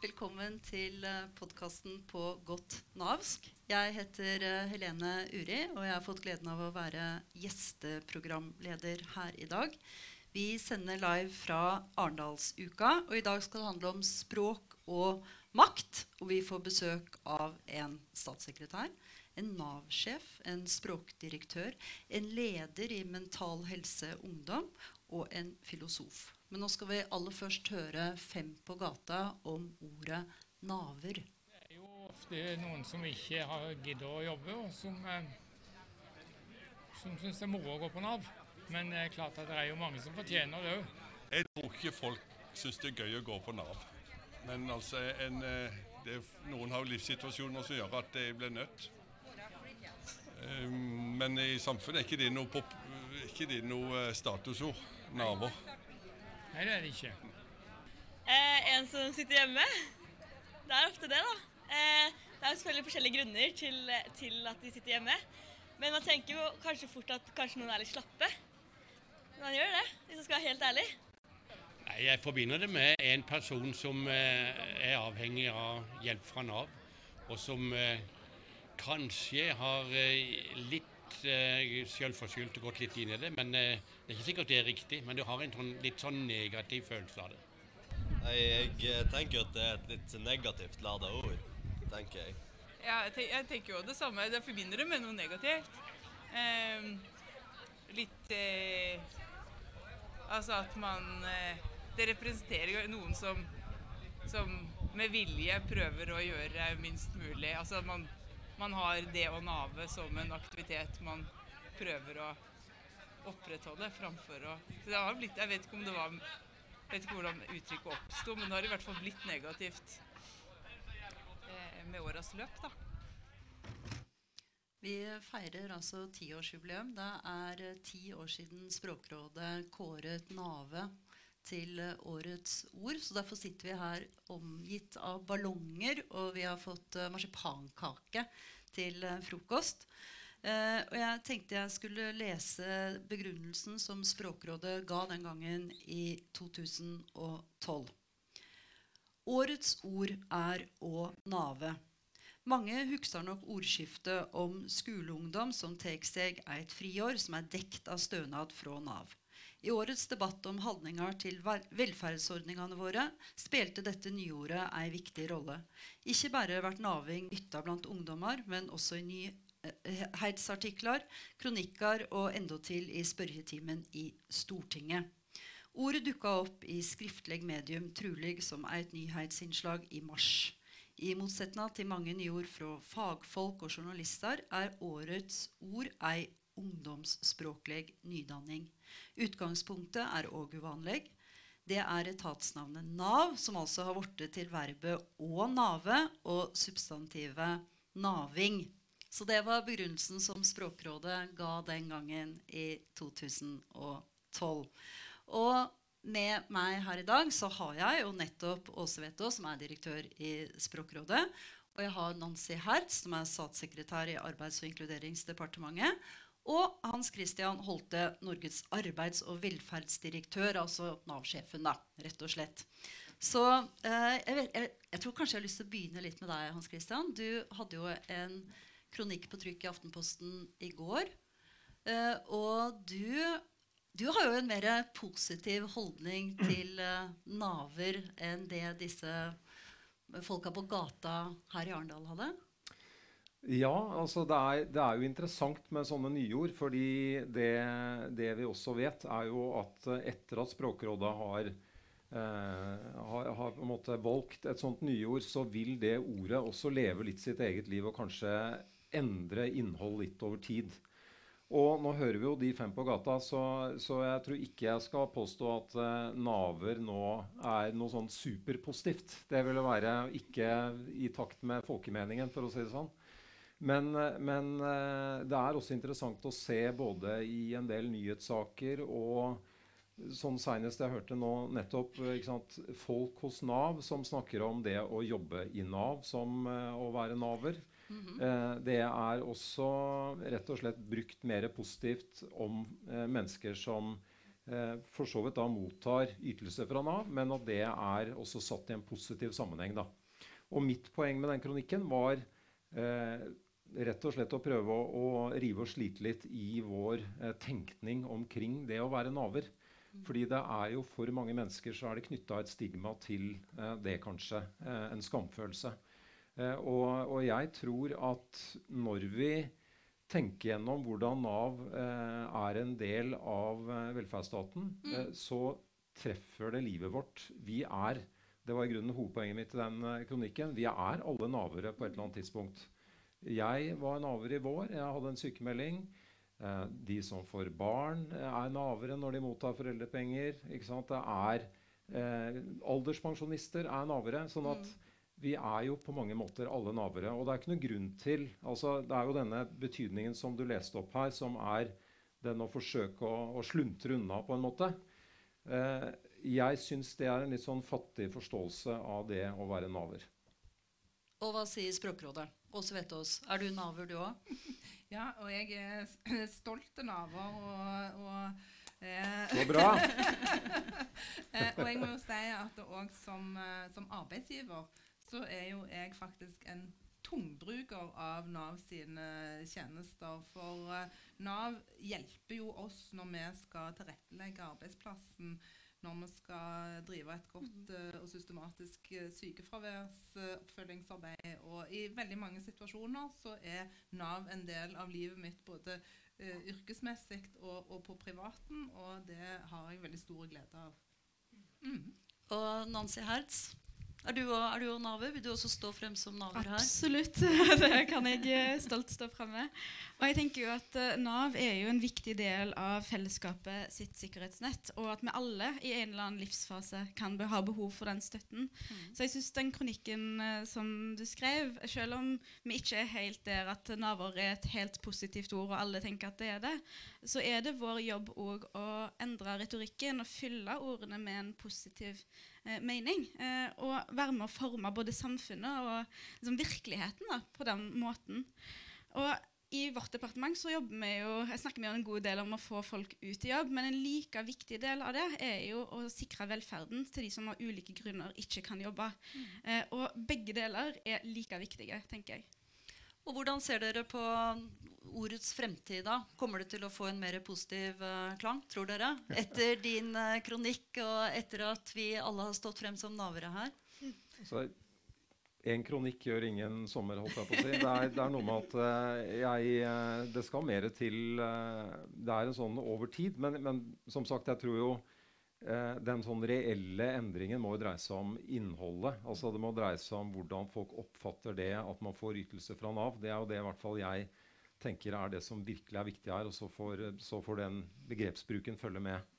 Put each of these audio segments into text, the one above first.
Velkommen til podkasten på godt navsk. Jeg heter eh, Helene Uri, og jeg har fått gleden av å være gjesteprogramleder her i dag. Vi sender live fra Arendalsuka, og i dag skal det handle om språk og makt. Og vi får besøk av en statssekretær, en Nav-sjef, en språkdirektør, en leder i Mental Helse Ungdom og en filosof. Men nå skal vi aller først høre Fem på gata om ordet naver. Det er jo ofte noen som ikke har giddet å jobbe, og som, eh, som syns det er moro å gå på Nav. Men det er klart at det er jo mange som fortjener det òg. Jeg tror ikke folk syns det er gøy å gå på Nav. Men altså, en, det, er, noen har jo livssituasjoner som gjør at de blir nødt. Um, men i samfunnet er ikke det noe, pop, ikke det noe eh, statusord. Naver. Nei, det er det ikke. Eh, en som sitter hjemme. Det er ofte det, da. Eh, det er jo selvfølgelig forskjellige grunner til, til, at de sitter hjemme. Men man tenker jo kanskje fort at kanskje noen er litt slappe. Men man gjør det, hvis man skal være helt ærlig. Nei, Jeg forbinder det med en person som eh, er avhengig av hjelp fra Nav, og som eh, kanskje har eh, litt eh, selvforskyldt og gått litt inn i det. Men eh, det er ikke sikkert det er riktig. Men du har en sånn, litt sånn negativ følelse av det. Nei, jeg tenker at det er et litt negativt lada ord, tenker jeg. Ja, jeg, tenker, jeg tenker jo det samme. Jeg forbinder det med noe negativt. Eh, litt eh, Altså at man eh, Det representerer jo noen som, som med vilje prøver å gjøre minst mulig. Altså man, man har det å nave som en aktivitet man prøver å opprettholde framfor å det har blitt Jeg vet ikke om det var jeg vet ikke hvordan uttrykket oppsto, men det har i hvert fall blitt negativt eh, med åras løp, da. Vi feirer altså tiårsjubileum. Det er eh, ti år siden Språkrådet kåret Nave til eh, årets ord. Så derfor sitter vi her omgitt av ballonger, og vi har fått marsipankake til frokost. Uh, og jeg tenkte jeg skulle lese begrunnelsen som Språkrådet ga den gangen i 2012. Årets ord er å nave. Mange husker nok ordskiftet om skoleungdom som tar seg et friår som er dekt av stønad fra Nav. I årets debatt om holdninger til velferdsordningene våre spilte dette nyordet ei viktig rolle. Ikke bare ble naving nytta blant ungdommer, men også i ny nyhetsartikler, kronikker og endatil i spørretimen i Stortinget. Ordet dukka opp i skriftlig medium, trolig som et nyhetsinnslag i mars. I motsetning til mange nyord fra fagfolk og journalister er årets ord ei ungdomsspråklig nydanning. Utgangspunktet er òg uvanlig. Det er etatsnavnet Nav, som altså har blitt til verbet å nave og substantivet naving. Så det var begrunnelsen som Språkrådet ga den gangen i 2012. Og med meg her i dag så har jeg jo nettopp Åse Vetå, som er direktør i Språkrådet. Og jeg har Nancy Hertz, som er statssekretær i Arbeids- og inkluderingsdepartementet. Og Hans Christian Holte, Norges arbeids- og velferdsdirektør, altså Nav-sjefen, da, rett og slett. Så eh, jeg, jeg, jeg, tror kanskje jeg har lyst til å begynne litt med deg, Hans Christian. Du hadde jo en kronikk på trykk i Aftenposten i går. Eh, og du, du, har jo en mer positiv holdning til eh, naver enn det disse folka på gata her i Arendal hadde? Ja, altså det er, det er, jo interessant med sånne nyord. fordi det, det, vi også vet, er jo at etter at Språkrådet har, eh, har, har, på en måte valgt et sånt nyord, så vil det ordet også leve litt sitt eget liv og kanskje endre innhold litt over tid. Og nå hører vi jo de fem på gata, så, så jeg tror ikke jeg skal påstå at eh, naver nå er noe sånn superpositivt. Det ville være ikke i takt med folkemeningen, for å si det sånn. Men, men uh, det er også interessant å se både i en del nyhetssaker og sånn senest jeg hørte nå nettopp folk hos Nav som snakker om det å jobbe i Nav som å være naver. -hmm. eh, det er også rett og slett brukt mer positivt om eh, mennesker som eh, for så vidt da mottar ytelser fra Nav, men at det er også satt i en positiv sammenheng. da. Og mitt poeng med den kronikken var eh, rett og slett å prøve å, å, rive og slite litt i vår eh, tenkning omkring det å være naver. Fordi det er jo for mange mennesker så er det knytta et stigma til eh, det, kanskje. Eh, en skamfølelse. Eh, og, og, jeg tror at når vi tenker gjennom hvordan Nav eh, er en del av eh, velferdsstaten, mm. Så treffer det livet vårt. Vi er det var i grunnen hovedpoenget mitt i den kronikken. Vi er alle navere på et eller annet tidspunkt. Jeg var naver i vår. Jeg hadde en sykemelding. Eh, de som får barn, eh, er navere når de mottar foreldrepenger. Det er eh, Alderspensjonister er navere. sånn at mm. vi er jo på mange måter alle navere. Og det er ikke noe grunn til altså Det er jo denne betydningen som du leste opp her, som er den å forsøke å, å sluntre unna, på en måte. Eh, jeg syns det er en litt sånn fattig forståelse av det å være naver. Og hva sier Språkrådet? Åse Vetås, er du naver, du òg? Ja, og jeg er stolt naver og, og eh, Så bra! eh, og jeg må jo si at òg som, eh, som, arbeidsgiver så er jo jeg faktisk en tungbruker av Nav sine tjenester. For Nav hjelper jo oss når vi skal tilrettelegge arbeidsplassen når vi skal drive et godt uh, og systematisk uh, sykefraværsoppfølgingsarbeid. og I veldig mange situasjoner så er Nav en del av livet mitt både uh, yrkesmessig og, og, på privaten, og det har jeg veldig stor glede av. Mm. Og Nancy Hertz, er du, er du naver? Vil du også stå frem som naver her? Absolutt. det kan jeg eh, stolt stå frem med. Og jeg tenker jo at uh, Nav er jo en viktig del av fellesskapet sitt sikkerhetsnett. Og at vi alle i en eller annen livsfase kan be ha behov for den støtten. Mm. Så jeg syns den kronikken uh, som du skrev, selv om vi ikke er helt der at naver er et helt positivt ord, og alle tenker at det er det, så er det vår jobb òg å endre retorikken og fylle ordene med en positiv eh, mening. Eh, og være med å forme både samfunnet og liksom, virkeligheten da, på den måten. Og i vårt departement så jobber vi jo, jeg snakker vi en god del om å få folk ut i jobb, men en like viktig del av det er jo å sikre velferden til de som av ulike grunner ikke kan jobbe. Mm. Eh, og begge deler er like viktige, tenker jeg. Og Hvordan ser dere på ordets fremtid da? Kommer det til å få en mer positiv uh, klang, tror dere? Etter din uh, kronikk og etter at vi alle har stått frem som navere her? Så en kronikk gjør ingen sommer, holdt jeg på å si. Det er, det er noe med at uh, jeg Det skal mer til Det er en sånn over tid. Men, men som sagt, jeg tror jo Eh, den sånn reelle endringen må jo dreie seg om innholdet. Altså Det må dreie seg om hvordan folk oppfatter det at man får ytelser fra Nav. Det er jo det i hvert fall jeg tenker er det som virkelig er viktig her. Og så får, så får den begrepsbruken følge med.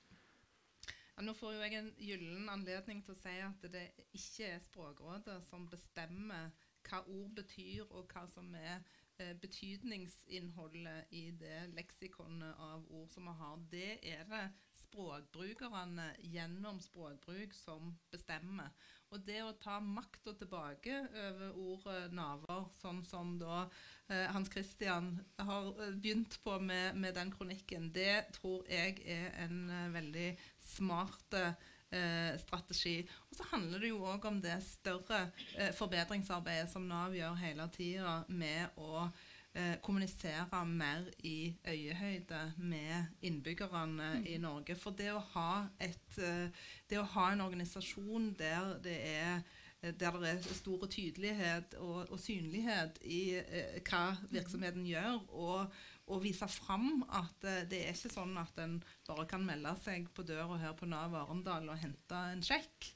Ja, nå får jo jeg en gyllen anledning til å si at det ikke er Språkrådet som bestemmer hva ord betyr, og hva som er eh, betydningsinnholdet i det leksikonet av ord som vi har. Det er det språkbrukerne gjennom språkbruk som bestemmer. Og det å ta makta tilbake over ordet naver, sånn som da eh, Hans Christian har eh, begynt på med, med, den kronikken, det tror jeg er en eh, veldig smart eh, strategi. Og så handler det jo òg om det større eh, forbedringsarbeidet som Nav gjør hele tida med å eh, kommunisere mer i øyehøyde med innbyggerne mm. i Norge. For det å ha, et, eh, det å ha en organisasjon der det er der det er stor tydelighet og, og synlighet i eh, hva mm. virksomheten gjør, og, og vise fram at eh, det er ikke sånn at en bare kan melde seg på døra her på Nav Arendal og hente en sjekk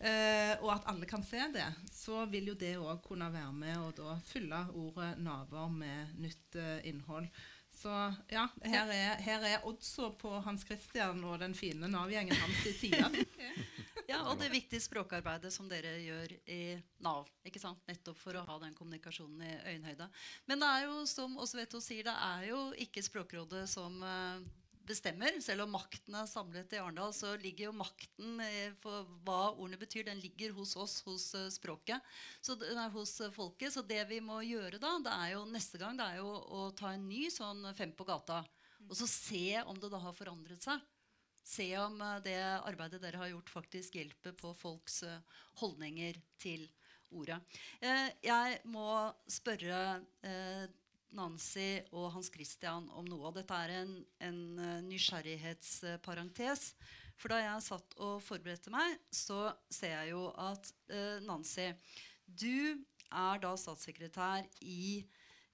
eh, og at alle kan se det, så vil jo det òg kunne være med å da fylle ordet naver med nytt eh, innhold. Så ja, her er, her er oddsa på Hans Christian og den fine Nav-gjengen hans i sida. ja, og det viktige språkarbeidet som dere gjør i Nav. ikke sant? Nettopp for å ha den kommunikasjonen i øyenhøyde. Men det er jo, som Osveto sier, det er jo ikke Språkrådet som uh, bestemmer. Selv om makten er samlet i Arendal, så ligger jo makten for hva ordene betyr, den ligger hos oss, hos uh, språket. Så, nei, hos uh, folket. Så det vi må gjøre da, det er jo neste gang det er jo å ta en ny sånn Fem på gata. Og så se om det da har forandret seg. se om eh, det arbeidet dere har gjort, faktisk hjelper på folks eh, holdninger til ordet. Eh, jeg må spørre eh, Nancy og Hans Christian om noe. Og dette er en, en eh, nysgjerrighetsparentes. For da jeg satt og forberedte meg, så ser jeg jo at eh, Nancy, du er da statssekretær i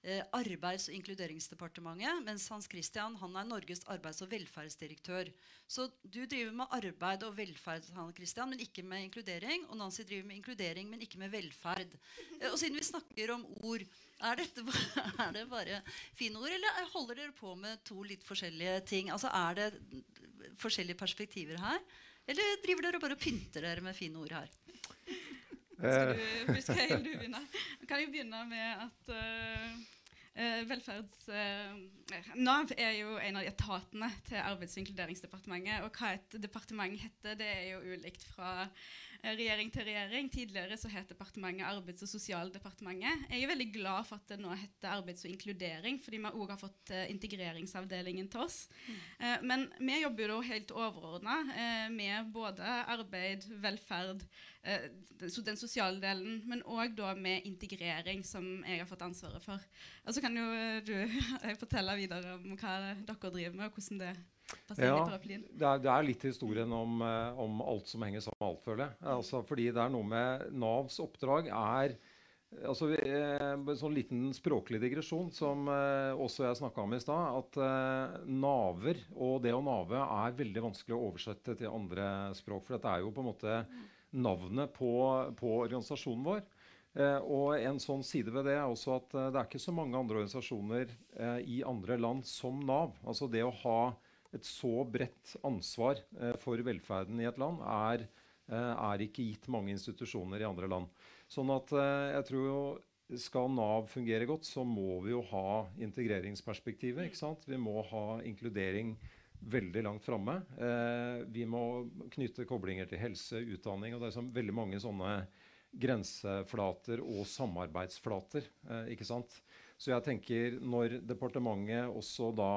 eh, Arbeids- og inkluderingsdepartementet, mens Hans Christian han er Norges arbeids- og velferdsdirektør. Så du driver med arbeid og velferd, Hans Christian, men ikke med inkludering. Og Nancy driver med inkludering, men ikke med velferd. Eh, og siden vi snakker om ord, er, dette, er det bare fine ord, eller er- holder dere på med to litt forskjellige ting? Altså Er det forskjellige perspektiver her? Eller driver dere bare og pynter dere med fine ord her? Skal du, skal jeg du begynne? Jeg kan jo begynne med at eh, eh, velferds... eh, Nav er jo en av etatene til Arbeids- og inkluderingsdepartementet. Og hva et departement heter, det er jo ulikt fra regjering til regjering. Tidligere så het departementet Arbeids- og sosialdepartementet. Jeg er veldig glad for at det nå heter Arbeids- og inkludering, fordi vi òg har fått eh, integreringsavdelingen til oss. Eh, men vi jobber jo helt overordna eh, med både arbeid, velferd, eh, den, sosiale delen, men òg da med integrering, som jeg har fått ansvaret for. Og så kan jo eh, du eh, fortelle videre om hva dere driver med, og hvordan det inn Ja, det er, det er litt historien om, eh, om alt som henger sammen med alt, føler jeg. Altså, fordi det er noe med Navs oppdrag er altså, eh, En sånn liten språklig digresjon som eh, også jeg snakka om i stad. At naver og det å nave er veldig vanskelig å oversette til andre språk. For dette er jo på en måte navnet på, på organisasjonen vår. Eh, og en sånn side ved det er også at eh, det er ikke så mange andre organisasjoner eh, i andre land som Nav. Altså det å ha et så bredt ansvar eh, for velferden i et land er, eh, er ikke gitt mange institusjoner i andre land. Sånn at eh, jeg tror jo skal Nav fungere godt, så må vi jo ha integreringsperspektivet. ikke sant? Vi må ha inkludering veldig langt framme. Eh, vi må knytte koblinger til helse, utdanning. og Det er sånn veldig mange sånne grenseflater og samarbeidsflater. Eh, ikke sant? Så jeg tenker når departementet også da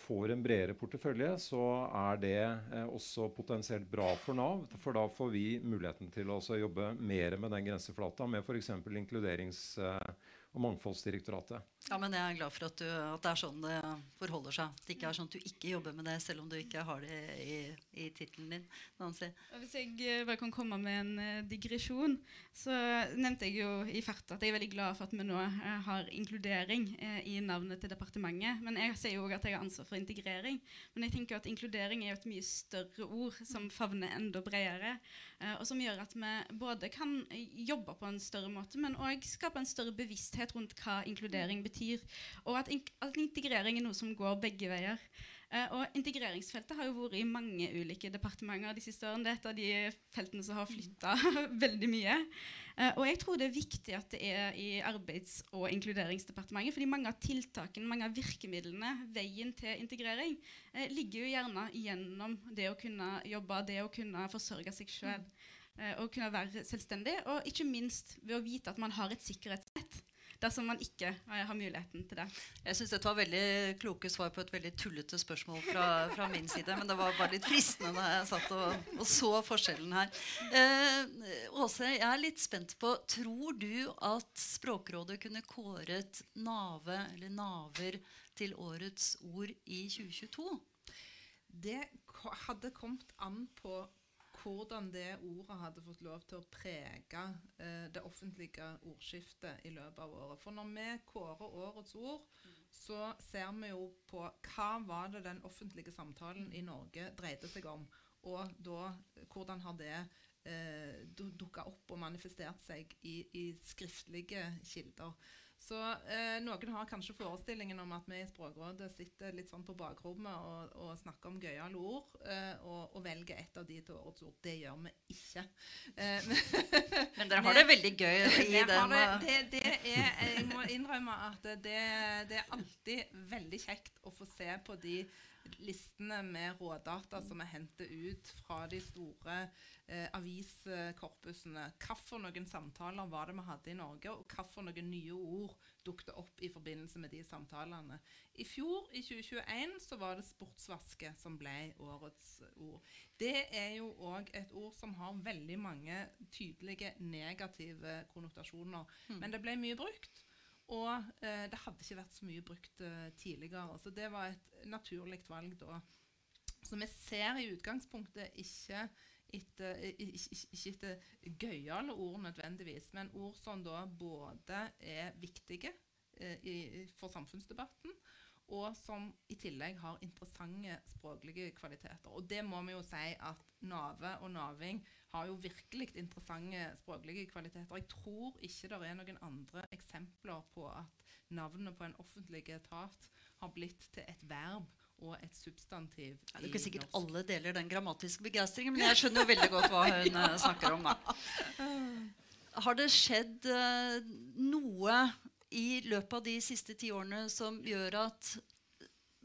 får en bredere portefølje, så er det eh, også potensielt bra for Nav. For da får vi muligheten til å jobbe mer med den grenseflata, med f.eks. inkluderings- eh, og mangfoldsdirektoratet. Ja, men Jeg er glad for at, du, at det er sånn det forholder seg. At det ikke er sånn at du ikke jobber med det, selv om du ikke har det i, i tittelen din. Nancy. Hvis jeg eh, bare kan komme med en eh, digresjon, så nevnte jeg jo i farta at jeg er veldig glad for at vi nå eh, har inkludering i navnet til departementet. Men jeg sier jo også at jeg har ansvar for integrering. Men jeg tenker at inkludering er jo et mye større ord som favner enda bredere. og som gjør at vi både kan jobbe på en større måte, men òg skape en større bevissthet rundt hva inkludering betyr. Og at, in at integrering er noe som går begge veier. Eh, og integreringsfeltet har jo vært i mange ulike departementer de siste årene. Det er et av de feltene som har flytta veldig mye. Eh, og jeg tror det er viktig at det er i Arbeids- og inkluderingsdepartementet. fordi mange av tiltakene, mange av virkemidlene, veien til integrering, eh, ligger jo gjerne gjennom det å kunne jobbe, det å kunne forsørge seg sjøl. Eh, og kunne være selvstendig. Og ikke minst ved å vite at man har et sikkerhetsnett dersom man ikke eh, har muligheten til det. Jeg syns dette var veldig kloke svar på et veldig tullete spørsmål fra, fra min side. Men det var bare litt fristende da jeg satt og, og så forskjellen her. Eh, Åse, jeg er litt spent på Tror du at Språkrådet kunne kåret nave eller naver til årets ord i 2022? Det hadde kommet an på hvordan det ordet hadde fått lov til å prege eh, det offentlige ordskiftet i løpet av året. For når vi kårer årets ord, så ser vi jo på hva var det den offentlige samtalen i Norge dreide seg om, og da hvordan har det eh, dukka opp og manifestert seg i, i skriftlige kilder. Så eh, Noen har kanskje forestillingen om at vi i Språkrådet sitter litt sånn på bakrommet og, og snakker om gøyale ord, eh, og, og velger et av de til årets ord. Det gjør vi ikke. Eh, Men dere har det veldig gøy i den, eh, det, det er, jeg må innrømme at det, det er alltid veldig kjekt å få se på de listene med rådata som er hentet ut fra de store eh, aviskorpusene. Hvilke samtaler var det vi hadde i Norge, og hvilke nye ord dukket opp i forbindelse med de samtalene. I fjor, i 2021, så var det sportsvaske som ble årets ord. Det er jo òg et ord som har veldig mange tydelige negative konnotasjoner. Mm. Men det ble mye brukt. Og eh, det hadde ikke vært så mye brukt eh, tidligere. Så det var et naturlig valg da. Så vi ser i utgangspunktet ikke etter, ikke etter gøyale ord nødvendigvis, men ord som da både er viktige eh, i, for samfunnsdebatten, og som i tillegg har interessante språklige kvaliteter. Og det må vi jo si at Nave og Naving har jo virkelig interessante språklige kvaliteter. Jeg tror ikke det er noen andre eksempler på at navnet på en offentlig etat har blitt til et verb og et substantiv. Ja, det er ikke sikkert norsk. alle deler den grammatiske begeistringen, men jeg skjønner jo veldig godt hva hun ja. snakker om. Da. Har det skjedd uh, noe i løpet av de siste ti årene som gjør at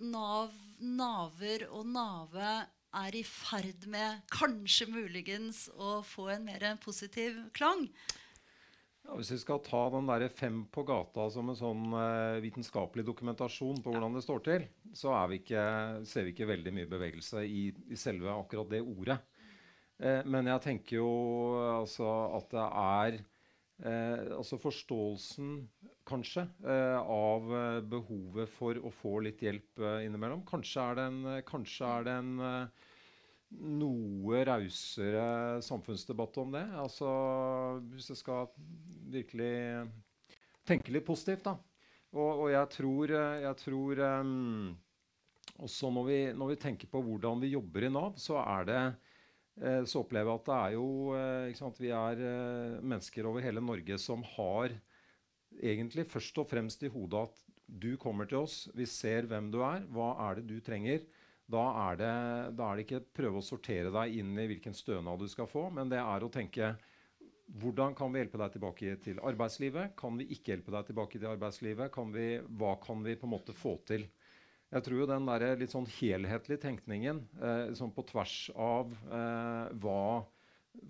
Nav, Naver og Nave er i ferd med kanskje muligens å få en mer positiv klang? Ja, hvis vi skal ta den der fem på gata som en sånn uh, vitenskapelig dokumentasjon på hvordan det står til, så vi ikke, ser vi ikke veldig mye bevegelse i, i selve akkurat det ordet. Uh, men jeg tenker jo altså, at det er altså forståelsen, kanskje, av behovet for å få litt hjelp innimellom. Kanskje er det en, kanskje er det en noe rausere samfunnsdebatt om det. Altså, hvis jeg skal virkelig tenke litt positivt, da. Og, og jeg tror, jeg tror um, også når vi, når vi, tenker på hvordan vi jobber i Nav, så er det eh, så opplever jeg at det er jo eh, sant, Vi er eh, mennesker over hele Norge som har egentlig først og fremst i hodet at du kommer til oss, vi ser hvem du er, hva er det du trenger? Da er, det, da er det ikke prøve å sortere deg inn i hvilken stønad du skal få, men det er å tenke hvordan kan vi hjelpe deg tilbake til arbeidslivet? Kan vi ikke hjelpe deg tilbake til arbeidslivet? Kan vi, hva kan vi på en måte få til? Jeg tror jo den der litt sånn helhetlige tenkningen eh, sånn på tvers av eh, hva,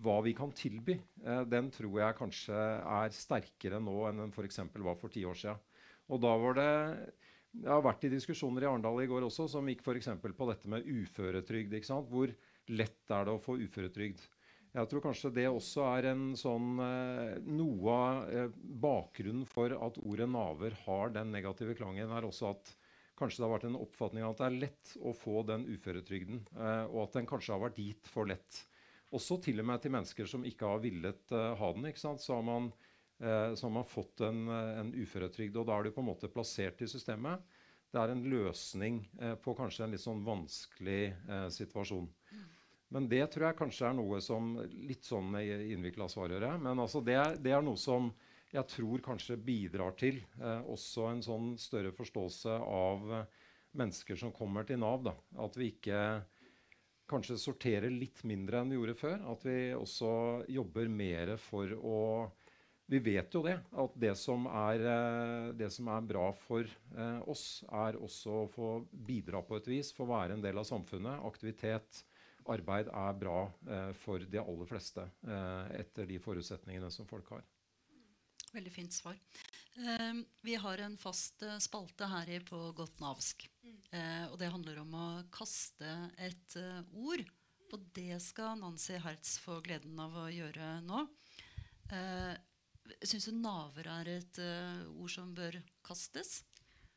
hva, vi kan tilby, eh, den tror jeg kanskje er sterkere nå enn den f.eks. var for ti år siden. Og da var det jeg har vært i diskusjoner i Arendal i går også som gikk f.eks. på dette med uføretrygd. Hvor lett er det å få uføretrygd? Jeg tror kanskje det også er en sånn, eh, Noe av eh, bakgrunnen for at ordet naver har den negative klangen, er også at kanskje det har vært en oppfatning av at det er lett å få den uføretrygden. Eh, og at den kanskje har vært gitt for lett. Også til og med til mennesker som ikke har villet ha den. ikke sant? Så har man eh, som har fått en, eh, en uføretrygd. Og da er du på en måte plassert i systemet. Det er en løsning eh, på kanskje en litt sånn vanskelig eh, situasjon. Men det tror jeg kanskje er noe som Litt sånn innvikla svar, Men altså det, det, er noe som jeg tror kanskje bidrar til eh, også en sånn større forståelse av eh, mennesker som kommer til Nav. Da. At vi ikke kanskje sorterer litt mindre enn vi gjorde før. At vi også jobber mer for å vi vet jo det, at det som er, eh, det som er bra for oss, er også å få bidra på et vis, få være en del av samfunnet. Aktivitet, arbeid er bra for de aller fleste etter de forutsetningene som folk har. Veldig fint svar. Uh, vi har en fast uh, spalte her i på Godt navsk. Mm. Uh, og det handler om å kaste et ord. Og det skal Nancy Hertz få gleden av å gjøre nå. Syns du naver er et ord som bør kastes?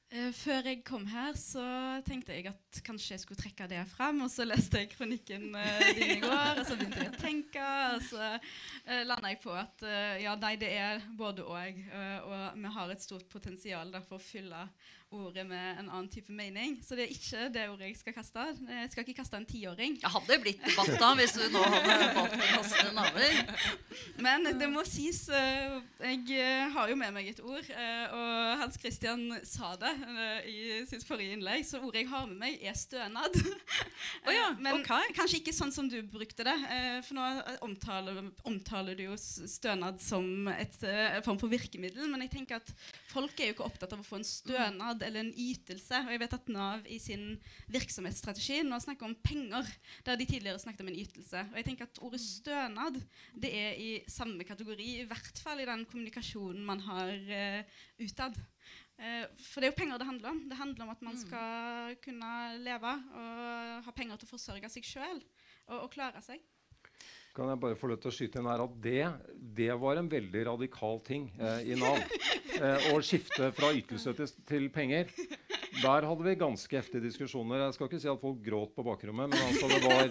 Uh, før jeg kom her, så tenkte jeg at kanskje jeg skulle trekke det fram. Og så leste jeg kronikken uh, din i går, og så begynte jeg å tenke. Og så uh, landa jeg på at ja, nei, det er både og. og vi har et stort potensial for å fylle ordet med en annen type mening. Så det er ikke det ordet jeg skal kaste. Jeg skal ikke kaste en tiåring. Det hadde blitt debatt da hvis du nå hadde valgt å kaste naver. Men det må sies eh, Jeg eh, har jo med meg et ord, eh, og Hans Christian sa det i sitt forrige innlegg, så ordet jeg har med meg, er stønad. Oh ja, Men okay. kanskje ikke sånn som du brukte det. For nå omtaler, omtaler du jo stønad som et, form for virkemiddel, men jeg tenker at folk er jo ikke opptatt av å få en stønad stønad eller en ytelse. Og jeg vet at Nav i sin virksomhetsstrategi nå snakker om penger, der de tidligere snakket om en ytelse. Og jeg tenker at ordet stønad det er i samme kategori, i hvert fall i den kommunikasjonen man har uh, utad. Uh, for det er jo penger det handler om. Det handler om at man skal kunne leve og ha penger til å forsørge seg sjøl og, og klare seg. Kan jeg bare få lov til å skyte inn her at Det, det var en veldig radikal ting eh, i Nav. Eh, å skifte fra ytelse til, til, penger. Der hadde vi ganske heftige diskusjoner. Jeg skal ikke si at folk gråt på bakrommet, men altså det var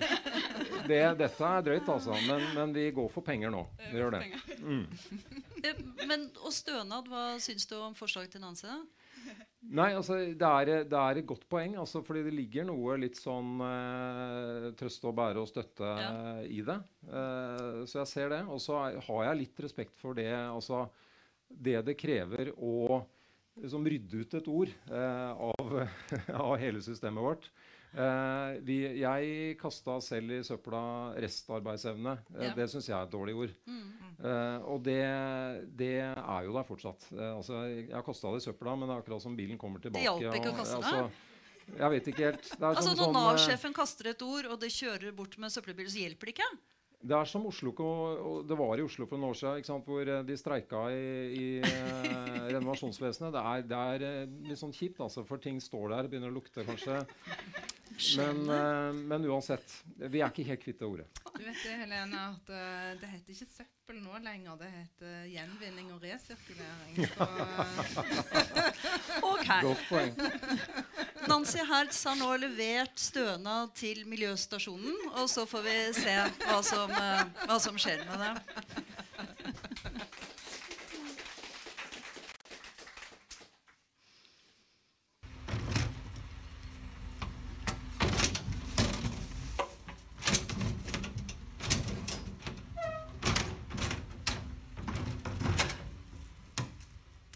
det, Dette er drøyt, altså. Men, men, vi går for penger nå. Vi gjør det. Mm. Eh, men, og stønad, hva syns du om forslaget til Nancy? Nei, altså det er, det er, et godt poeng. Altså, fordi det ligger noe litt sånn eh, trøst og bære og støtte ja. i det. Eh, så jeg ser det. Og så har jeg litt respekt for det, altså, det det krever å liksom, rydde ut et ord eh, av, av, hele systemet vårt. Uh, vi, jeg kasta selv i søpla restarbeidsevne. Uh, ja. Det syns jeg er et dårlig ord. Mm. Uh, og det, det, er jo der fortsatt. altså, jeg har kasta det i søpla, men det er akkurat som bilen kommer tilbake. Det hjalp ikke å kaste det? Altså, jeg vet ikke helt. altså sånn, Når sånn, Nav-sjefen kaster et ord, og det kjører bort med søppelbil, så hjelper det ikke? Det er som Oslo, og det var i Oslo for noen år siden, hvor de streika i, i renovasjonsvesenet. Det er, det er, litt sånn kjipt, altså, for ting står der og begynner å lukte, kanskje. Men, eh, men, uansett, vi er ikke helt kvitt det ordet. Du vet det, Helene, at uh, det heter ikke søppel nå lenger. Det heter gjenvinning og resirkulering. ok. Godt poeng. Nancy Hertz har nå levert stønad til miljøstasjonen, og så får vi se hva som, uh, hva som skjer med det.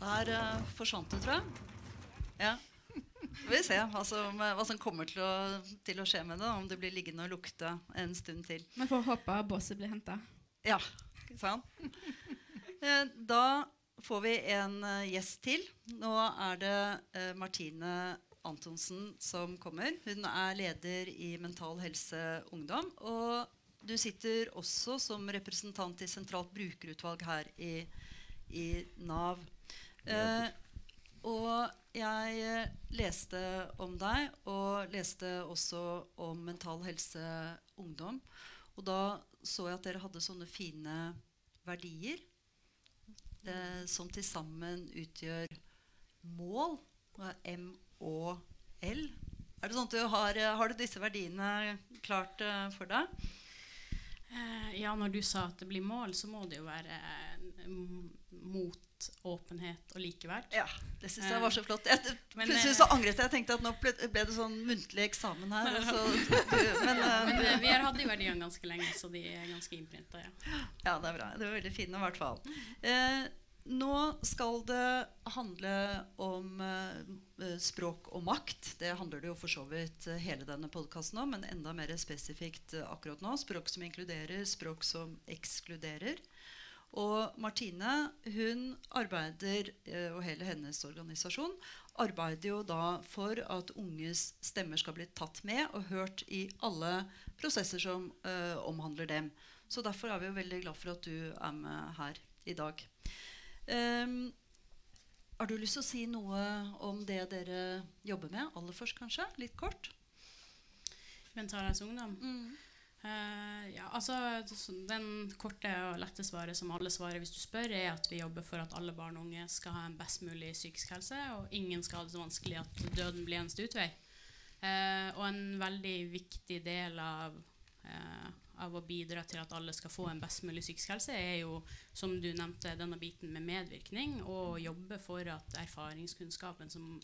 Der uh, forsvant det, tror jeg. Ja. Vi får se hva som, hva som kommer til å, til å, skje med det. Om det blir liggende og lukte en stund til. Vi får håpe båset blir henta. Ja, sant? Eh, da får vi en uh, gjest til. Nå er det Martine Antonsen som kommer. Hun er leder i Mental Helse Ungdom. Og du sitter også som representant i sentralt brukerutvalg her i, i Nav. Eh, og jeg eh, leste om deg, og leste også om Mental Helse Ungdom. Og da så jeg at dere hadde sånne fine verdier eh, som til sammen utgjør mål. M-Å-L. Er det sånn at du har, eh, har du disse verdiene klart eh, for deg? Uh, ja, når du sa at det blir mål, så må det jo være uh, mot åpenhet og likeverd. Ja, det syns jeg var så flott. Jeg, plutselig så angret jeg. Jeg tenkte at nå ble, ble det sånn muntlig eksamen her. Så, men, uh, men uh, vi har hatt de verdiene ganske lenge, så de er ganske innprinta. Ja. ja, det er bra. Det var veldig fine i hvert fall. Eh, nå skal det handle om eh, språk og makt. Det handler det jo for så vidt hele denne podkasten om, men enda mer spesifikt akkurat nå. Språk som inkluderer, språk som ekskluderer. Og Martine hun arbeider, eh, og hele hennes organisasjon arbeider jo da for at unges stemmer skal bli tatt med og hørt i alle prosesser som uh, omhandler dem. Så derfor er vi jo veldig glad for at du er med her i dag. Um, har du lyst til å si noe om det dere jobber med? Aller først, kanskje? Litt kort? Mental Helse Ungdom? Mm. Uh, ja, altså Den korte og lette svaret som alle svarer hvis du spør, er at vi jobber for at alle barn og unge skal ha en best mulig psykisk helse, og ingen skal ha det så vanskelig at døden blir eneste utvei. Uh, og en veldig viktig del av, uh, av å bidra til at alle skal få en best mulig psykisk helse, er jo, som du nevnte, denne biten med medvirkning, og jobbe for at erfaringskunnskapen som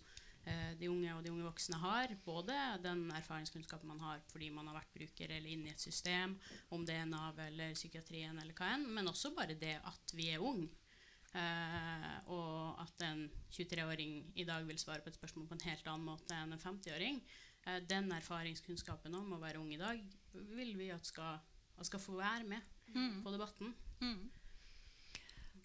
de unge og de unge voksne har. Både den erfaringskunnskapen man har fordi man har vært bruker eller inne i et system, om det er Nav eller psykiatrien eller hva enn, men også bare det at vi er unge. Uh, og at en 23-åring i dag vil svare på et spørsmål på en helt annen måte enn en 50-åring. Uh, eh, den erfaringskunnskapen om å være ung i dag vil vi at skal, at skal få være med mm. på debatten. Mm.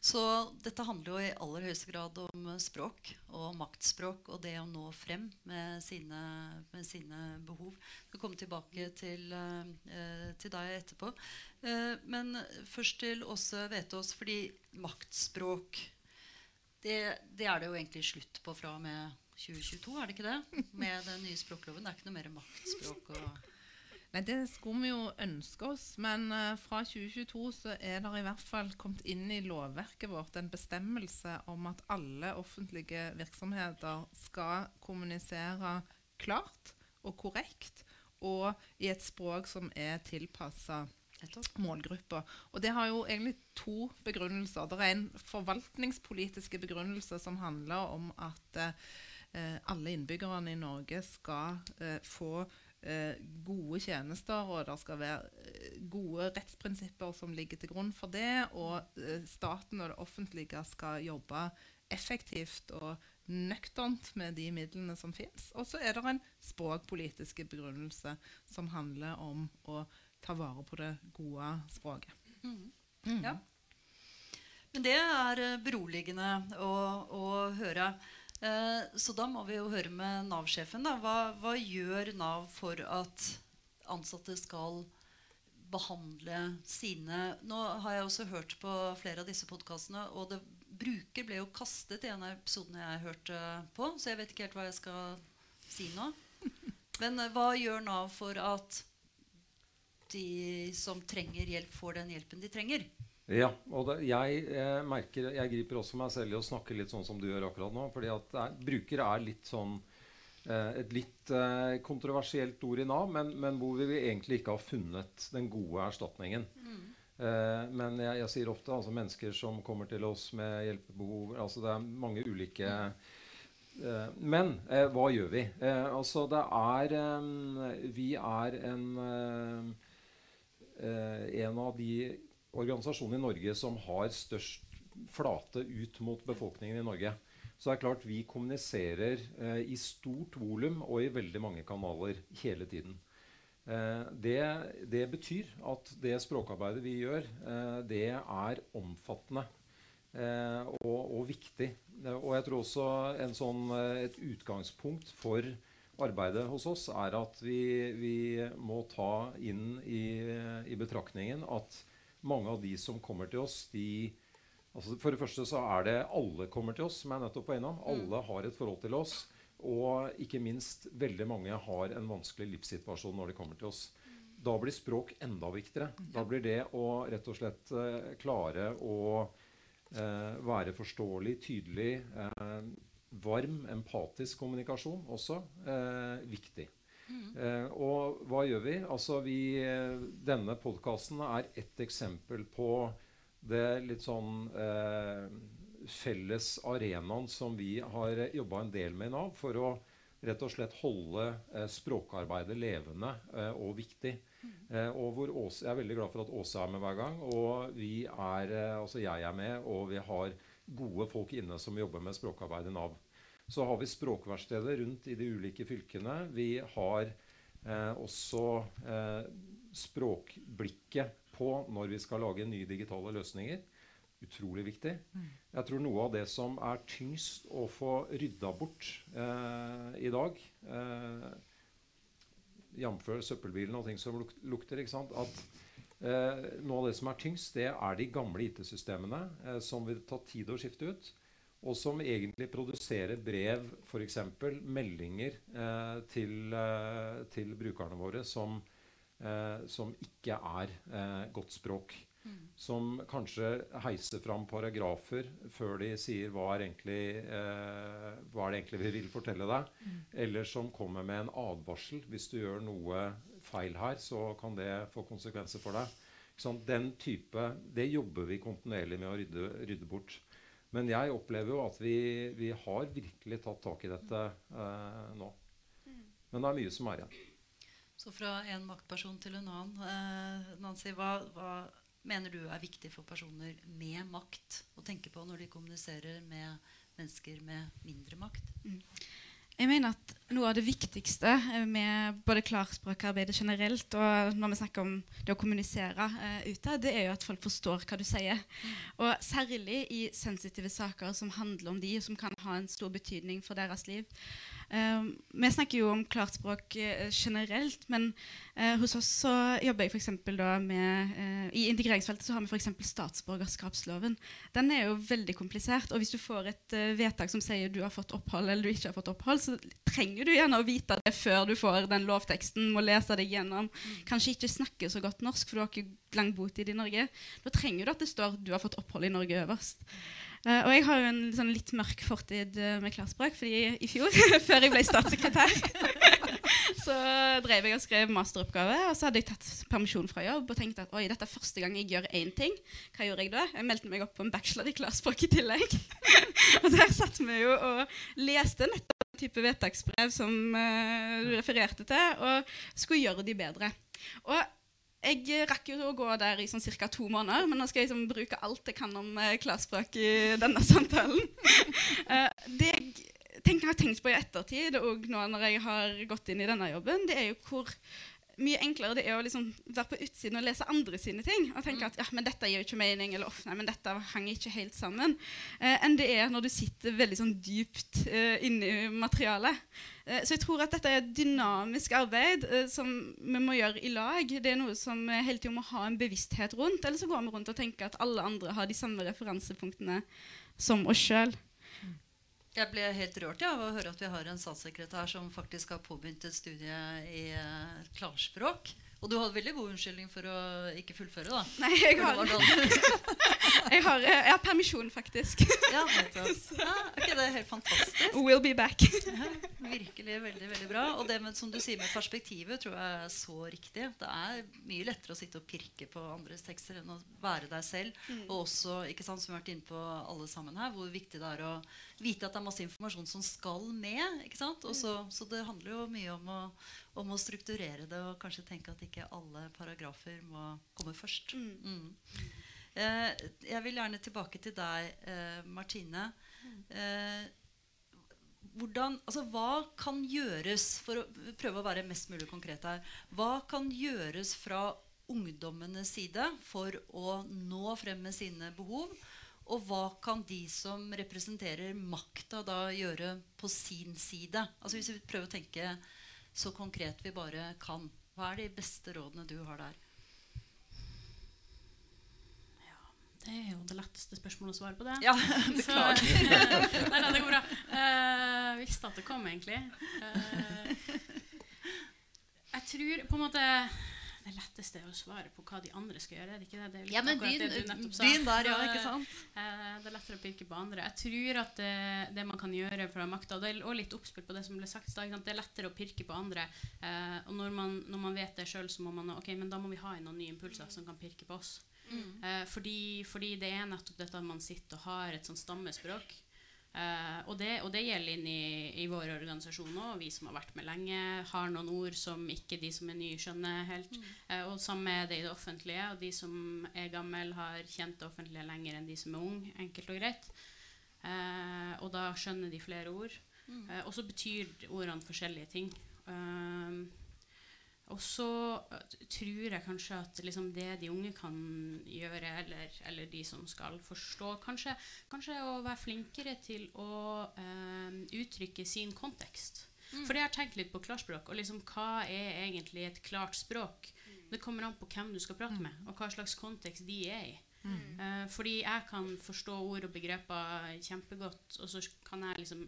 Så dette handler jo i aller høyeste grad om språk og maktspråk og det å nå frem med sine, med sine behov. Jeg skal komme tilbake til, uh, til deg etterpå. Uh, men først til Åse Vetås, fordi maktspråk det, det, er det jo egentlig slutt på fra og med 2022, er det ikke det? Med den nye språkloven. Det er ikke noe mer maktspråk og Nei, Det skulle vi jo ønske oss, men uh, fra 2022 så er det i hvert fall kommet inn i lovverket vårt en bestemmelse om at alle offentlige virksomheter skal kommunisere klart og korrekt og i et språk som er tilpassa målgruppa. Og det har jo egentlig to begrunnelser. Det er en forvaltningspolitiske begrunnelse som handler om at uh, alle innbyggerne i Norge skal uh, få eh, gode tjenester, og det skal være eh, gode rettsprinsipper som ligger til grunn for det. Og eh, staten og det offentlige skal jobbe effektivt og nøkternt med de midlene som fins. Og så er det en språkpolitisk begrunnelse som handler om å ta vare på det gode språket. Mm. Mm. Ja. Men det er eh, beroligende å, å høre. Eh, så da må vi jo høre med Nav-sjefen. Hva, hva, gjør Nav for at ansatte skal behandle sine Nå har jeg også hørt på flere av disse podkastene, og det, bruker ble jo kastet i en av episodene jeg hørte på, så jeg vet ikke helt hva jeg skal si nå. Men eh, hva gjør Nav for at de som trenger hjelp, får den hjelpen de trenger? Ja, og det, jeg, jeg, merker, jeg griper også meg selv i å snakke litt sånn som du gjør akkurat nå. fordi at er, bruker er litt sånn eh, et litt eh, kontroversielt ord i Nav, men, men, hvor vi egentlig ikke har funnet den gode erstatningen. Mm. Eh, men jeg, jeg, sier ofte altså mennesker som kommer til oss med hjelpebehov altså Det er mange ulike eh, men eh, hva gjør vi? Eh, altså det er Vi er en, en av de organisasjon i Norge som har størst flate ut mot befolkningen i Norge. Så det er klart vi kommuniserer eh, i stort volum og i veldig mange kanaler hele tiden. Eh, det, det, betyr at det språkarbeidet vi gjør, eh, det er omfattende eh, og, og, viktig. Og jeg tror også sånn, eh, et utgangspunkt for arbeidet hos oss er at vi, vi må ta inn i, i betraktningen at mange av de som kommer til oss, de altså For det første så er det alle kommer til oss, som er nettopp på innom. Mm. Alle har et forhold til oss. Og ikke minst veldig mange har en vanskelig livssituasjon når de kommer til oss. Da blir språk enda viktigere. Da blir det å rett og slett uh, klare å uh, være forståelig, tydelig, uh, varm, empatisk kommunikasjon også viktig. Eh, og hva gjør vi? Altså vi, eh, denne podkasten er ett eksempel på det litt sånn eh, felles arenaen som vi har jobba en del med i Nav for å rett og slett holde eh, språkarbeidet levende eh, og viktig. Eh, og hvor Åse, Jeg er veldig glad for at Åse er med hver gang. Og vi er, altså jeg er med, og vi har gode folk inne som jobber med språkarbeid i Nav. Så har vi språkverksteder rundt i de ulike fylkene. Vi har eh, også eh, språkblikket på når vi skal lage nye digitale løsninger. Utrolig viktig. Mm. Jeg tror noe av det som er tyngst å få rydda bort eh, i dag eh, Jf. søppelbilen og ting som lukter. ikke sant, at eh, Noe av det som er tyngst, det er de gamle IT-systemene eh, som vil ta tid å skifte ut og som egentlig produserer brev, f.eks. meldinger eh, til, eh, til, brukerne våre som, eh, som ikke er eh, godt språk. Mm. Som kanskje heiser fram paragrafer før de sier hva er, egentlig, eh, hva er det egentlig vi vil fortelle deg. Mm. Eller som kommer med en advarsel. Hvis du gjør noe feil her, så kan det få konsekvenser for deg. Sånn, den type, Det jobber vi kontinuerlig med å rydde, rydde bort. Men jeg opplever jo at vi, vi har virkelig tatt tak i dette eh, nå. Men det er mye som er igjen. Så fra en maktperson til en annen. Eh, Nancy, hva, hva, mener du er viktig for personer med makt å tenke på når de kommuniserer med mennesker med mindre makt? Mm. Jeg mener at noe av det viktigste eh, med både klarspråkarbeidet generelt og når vi snakker om det å kommunisere uh, ute, det er jo at folk forstår hva du sier. Og særlig i sensitive saker som handler om de, som kan ha en stor betydning for deres liv. Uh, vi snakker jo om klartspråk uh, generelt, men uh, hos oss så jobber jeg for da med I integreringsfeltet så har vi f.eks. statsborgerskapsloven. Den er jo veldig komplisert. Og hvis du får et vedtak som sier du har fått opphold eller du ikke har fått opphold, så trenger du gjerne å vite det før du får den lovteksten, må lese det gjennom. Kanskje ikke snakke så godt norsk, for du har ikke lang botid i Norge. Da trenger du at det står du har fått opphold i Norge øverst. Uh, og jeg har jo en sånn litt mørk fortid uh, med klarspråk, fordi i fjor, før jeg ble statssekretær, så drev jeg og skrev masteroppgave, og så hadde jeg tatt permisjon fra jobb og tenkte at oi, dette er første gang jeg gjør én ting. Hva gjorde jeg da? Jeg meldte meg opp på en bachelor i klarspråk i tillegg. og der satt vi jo og leste nettopp type vedtaksbrev som uh, du refererte til, og skulle gjøre de bedre. Og jeg rakk jo å gå der i sånn ca. to måneder, men nå skal jeg liksom bruke alt jeg kan om eh, klarspråk i denne samtalen. eh, det jeg tenker, har tenkt på i ettertid, og nå når jeg har gått inn i denne jobben, det er jo hvor mye enklere det er å liksom være på utsiden og lese andre sine ting. Og tenke at ja, men dette gir jo ikke mening, eller off, nei, men dette henger ikke helt sammen. Eh, enn det er når du sitter veldig sånn dypt eh, inni materialet. Eh, så jeg tror at dette er et dynamisk arbeid eh, som vi må gjøre i lag. Det er noe som vi hele tiden må ha en bevissthet rundt. Eller så går vi rundt og tenker at alle andre har de samme referansepunktene som oss sjøl. Jeg ble helt rørt ja, av å høre at vi har en statssekretær som faktisk har påbegynt et studie i uh, klarspråk. Og du hadde veldig god unnskyldning for å ikke fullføre, da. Nei, jeg har, jeg har, jeg har permisjon, faktisk. ja, ja, okay, det er helt fantastisk. We'll be back. ja, virkelig veldig veldig bra. Og det med, som du sier med perspektivet, tror jeg er så riktig. Det er mye lettere å sitte og pirke på andres tekster enn å være deg selv. Mm. Og også, ikke sant, som vi har vært inne på alle sammen her, hvor viktig det er å vite at det er masse informasjon som skal med. ikke sant? Også, mm. så det handler jo mye om å, om å, strukturere det og kanskje tenke at ikke alle paragrafer må komme først. Mm. Mm. Eh, jeg vil gjerne tilbake til deg, eh, Martine. Eh, hvordan, altså, hva kan gjøres for å prøve å være mest mulig konkret her, hva kan gjøres fra ungdommenes side for å nå frem med sine behov? Og hva kan de som representerer makta, da gjøre på sin side? Altså Hvis vi prøver å tenke så konkret vi bare kan. Hva er de beste rådene du har der? Ja, det er jo det letteste spørsmålet å svare på det. Ja, beklager. nei, nei, det går bra. Uh, visste at det kom, egentlig. Uh, jeg tror på en måte det letteste er å svare på hva de andre skal gjøre. Er det ikke det? det er ja, men begynn der, ja. ikke sant? Eh, det er lettere å pirke på andre. Jeg tror at det, det man kan gjøre fra makta, og litt oppspill på det som ble sagt det er lettere å pirke på andre. Eh, og når man, når man, vet det sjøl, så må man ok, men da må vi ha inn noen nye impulser som kan pirke på oss. Mm. Eh, fordi, fordi, det er nettopp dette at man sitter og har et sånt stammespråk. Uh, og, det, og, det, gjelder inn i, i vår organisasjon òg. Vi som har vært med lenge, har noen ord som ikke de som er nye, skjønner helt. Mm. Uh, og samme er det i det offentlige. Og de som er gamle, har kjent det offentlige lenger enn de som er unge. Enkelt og greit. Uh, og da skjønner de flere ord. Mm. og så betyr ordene forskjellige ting. Uh, og så eh, tror jeg kanskje at liksom det de unge kan gjøre, eller, eller de som skal forstå Kanskje, kanskje å være flinkere til å eh, uttrykke sin kontekst. Mm. For jeg har tenkt litt på klarspråk. Og liksom, hva er egentlig et klart språk? Mm. Det kommer an på hvem du skal prate mm. med, og hva slags kontekst de er i. Mm. Uh, fordi jeg kan forstå ord og begreper kjempegodt, og så kan jeg liksom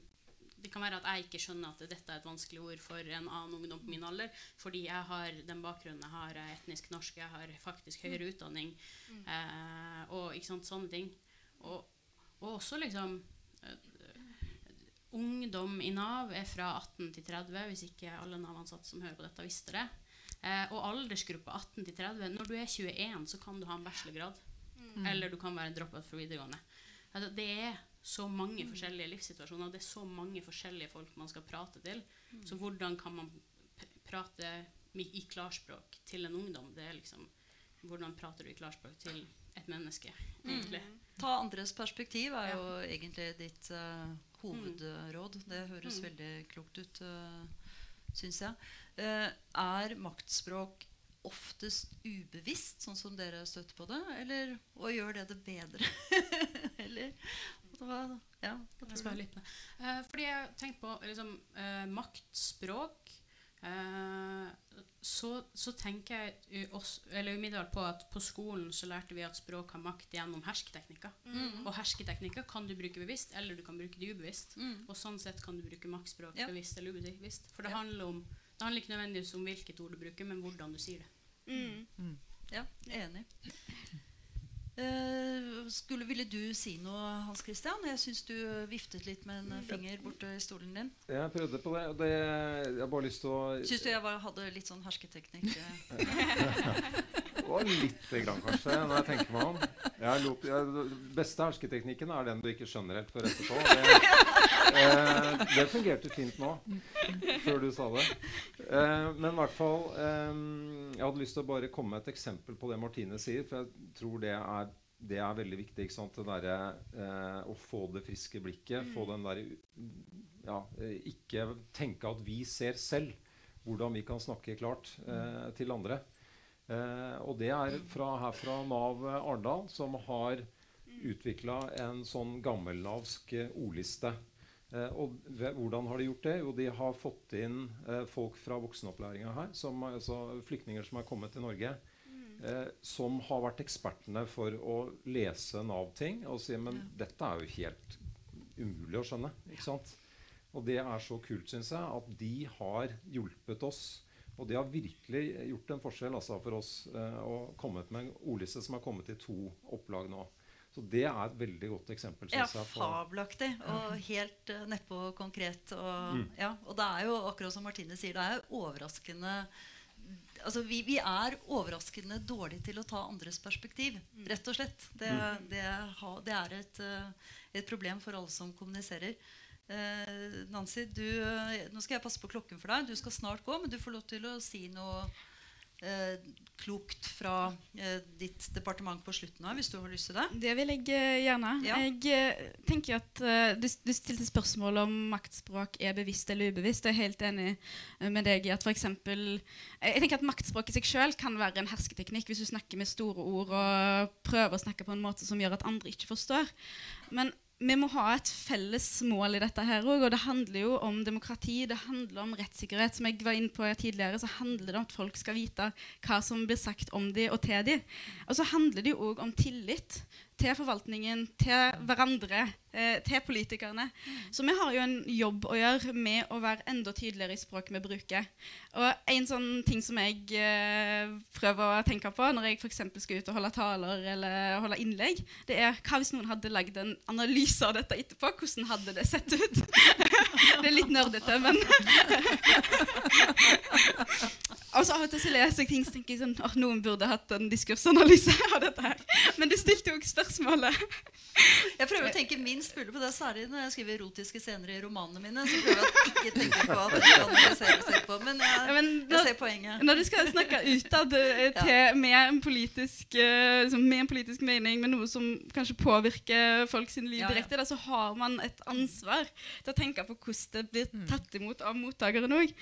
det kan være at jeg ikke skjønner at dette er et vanskelig ord for en annen ungdom på min alder, fordi jeg har den bakgrunnen jeg har, er etnisk norsk, jeg har faktisk høyere utdanning, mm. eh, og ikke sant, sånne ting. Og, og også liksom uh, Ungdom i Nav er fra 18 til 30, hvis ikke alle Nav-ansatte som hører på dette, visste det. Eh, og aldersgruppa 18 til 30 Når du er 21, så kan du ha en bachelorgrad. Mm. Eller du kan være en dropout fra videregående. Altså, det er så mange forskjellige livssituasjoner. Det er så mange forskjellige folk man skal prate til. Mm. Så hvordan kan man prate i klarspråk til en ungdom? Det er liksom Hvordan prater du i klarspråk til et menneske, egentlig? Mm. Ta andres perspektiv er jo ja. egentlig ditt uh, hovedråd. Det høres Mm. veldig klokt ut, uh, syns jeg. Uh, er maktspråk oftest ubevisst, sånn som dere støtter på det? Eller, og gjør det det bedre? eller hva, ja, hva tror litt på. Eh, fordi jeg tenkte på liksom, eh, maktspråk eh, så, så tenker jeg også, eller umiddelbart på at på skolen så lærte vi at språk har makt gjennom hersketeknikker. Mm. Og hersketeknikker kan du bruke bevisst, eller du kan bruke det ubevisst. Mm. Og sånn sett kan du bruke maktspråk Ja. bevisst eller ubevisst. For det, Ja. handler om, det handler ikke nødvendigvis om hvilket ord du bruker, men hvordan du sier det. Mm. Ja, enig. Uh, skulle, ville du si noe, Hans Christian? Jeg syns du viftet litt med en finger borte i stolen din. Jeg prøvde på det, og det Jeg har bare lyst til å Syns du jeg var, hadde litt sånn hersketeknikk? Var lite grann, kanskje, når jeg tenker meg om. Jeg lot, jeg, beste hersketeknikken er den du ikke skjønner helt før etterpå. Det, eh, det fungerte fint nå, før du sa det. Eh, men i hvert fall eh, Jeg hadde lyst til å bare komme med et eksempel på det Martine sier, for jeg tror det er, det er veldig viktig. Derre eh, å få det friske blikket, få den der ja, Ikke tenke at vi ser selv hvordan vi kan snakke klart eh, til andre. Eh, og det er fra, her fra Nav Arendal, som har utvikla en sånn gammelnavsk eh, ordliste. Eh, og hvordan har de gjort det? Jo, de har fått inn eh, folk fra voksenopplæringa her, som, altså flyktninger som er kommet til Norge, eh, som har vært ekspertene for å lese Nav-ting og si men dette er jo helt umulig å skjønne. ikke sant? Og det er så kult, syns jeg, at de har hjulpet oss. Og det har virkelig gjort en forskjell altså, for oss eh, og kommet med en ordliste som har kommet i to opplag nå. Så det er et veldig godt eksempel. Ja, jeg, fabelaktig og helt uh, nedpå konkret. Og, Mm. ja, og det er jo akkurat som Martine sier, det er jo overraskende Altså, vi, vi er overraskende dårlige til å ta andres perspektiv, rett og slett. Det, Mm. det, ha, det er et, uh, et problem for alle som kommuniserer. Eh, Nancy, du, eh, nå skal jeg passe på klokken for deg. Du skal snart gå, men du får lov til å si noe eh, klokt fra eh, ditt departement på slutten av, hvis du har lyst til det. Det vil jeg eh, gjerne. Ja. Jeg eh, tenker at eh, du, du stilte spørsmål om maktspråk er bevisst eller ubevisst. Jeg er helt enig med deg i at f.eks. Jeg tenker at maktspråk i seg selv kan være en hersketeknikk hvis du snakker med store ord og prøver å snakke på en måte som gjør at andre ikke forstår. Men vi må ha et felles mål i dette her òg, og det handler jo om demokrati. Det handler om rettssikkerhet. Som jeg var inne på tidligere, så handler det om at folk skal vite hva som blir sagt om dem og til dem. Og så handler det jo òg om tillit til forvaltningen, til hverandre, eh, til politikerne. Så vi har jo en jobb å gjøre med å være enda tydeligere i språket vi bruker. Og en sånn ting som jeg eh, prøver å tenke på når jeg f.eks. skal ut og holde taler eller holde innlegg, det er hva hvis noen hadde lagd en analyse av dette etterpå? Hvordan hadde det sett ut? det er litt nerdete, men Altså av og til så leser jeg ting så tenker jeg sånn, at noen burde hatt en diskursanalyse av dette her. Men du stilte jo også spørsmålet. Jeg prøver å tenke minst mulig på det, særlig når jeg skriver erotiske scener i romanene mine. Så prøver jeg å ikke tenke på at det kan analyseres. Men jeg, Ja, men jeg når- ser poenget. Når du skal snakke utad eh, med, en politisk, eh, liksom, med en politisk mening, med noe som kanskje påvirker folk sin liv direkte, da, så har man et ansvar til å tenke på hvordan det blir Mm. tatt imot av mottakeren òg.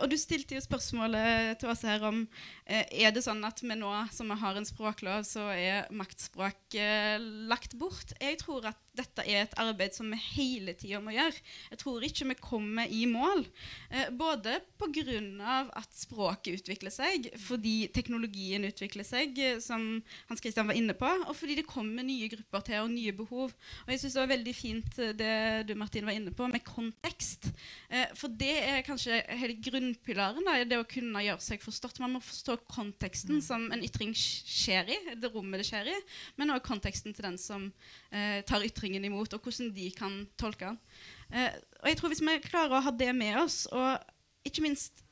og du stilte jo spørsmålet til oss her om eh, er det sånn at vi nå som vi har en språklov, så er maktspråk eh, lagt bort. Jeg tror at dette er et arbeid som vi hele tida må gjøre. Jeg tror ikke vi kommer i mål. Eh, både pga. At språket utvikler seg, fordi teknologien utvikler seg, eh, som Hans Christian var inne på, og fordi det kommer nye grupper til og nye behov. Og jeg synes det var veldig fint eh, det du Martin var inne på, med kontekst. Eh, for det er kanskje hele grunnpilaren da, det å kunne gjøre seg forstått. Man må forstå konteksten som en ytring skjer i, det rommet det skjer i, men også konteksten til den som eh, tar ytringen imot, og hvordan de kan tolke den. Eh, og jeg tror hvis vi klarer å ha det med oss, og ikke minst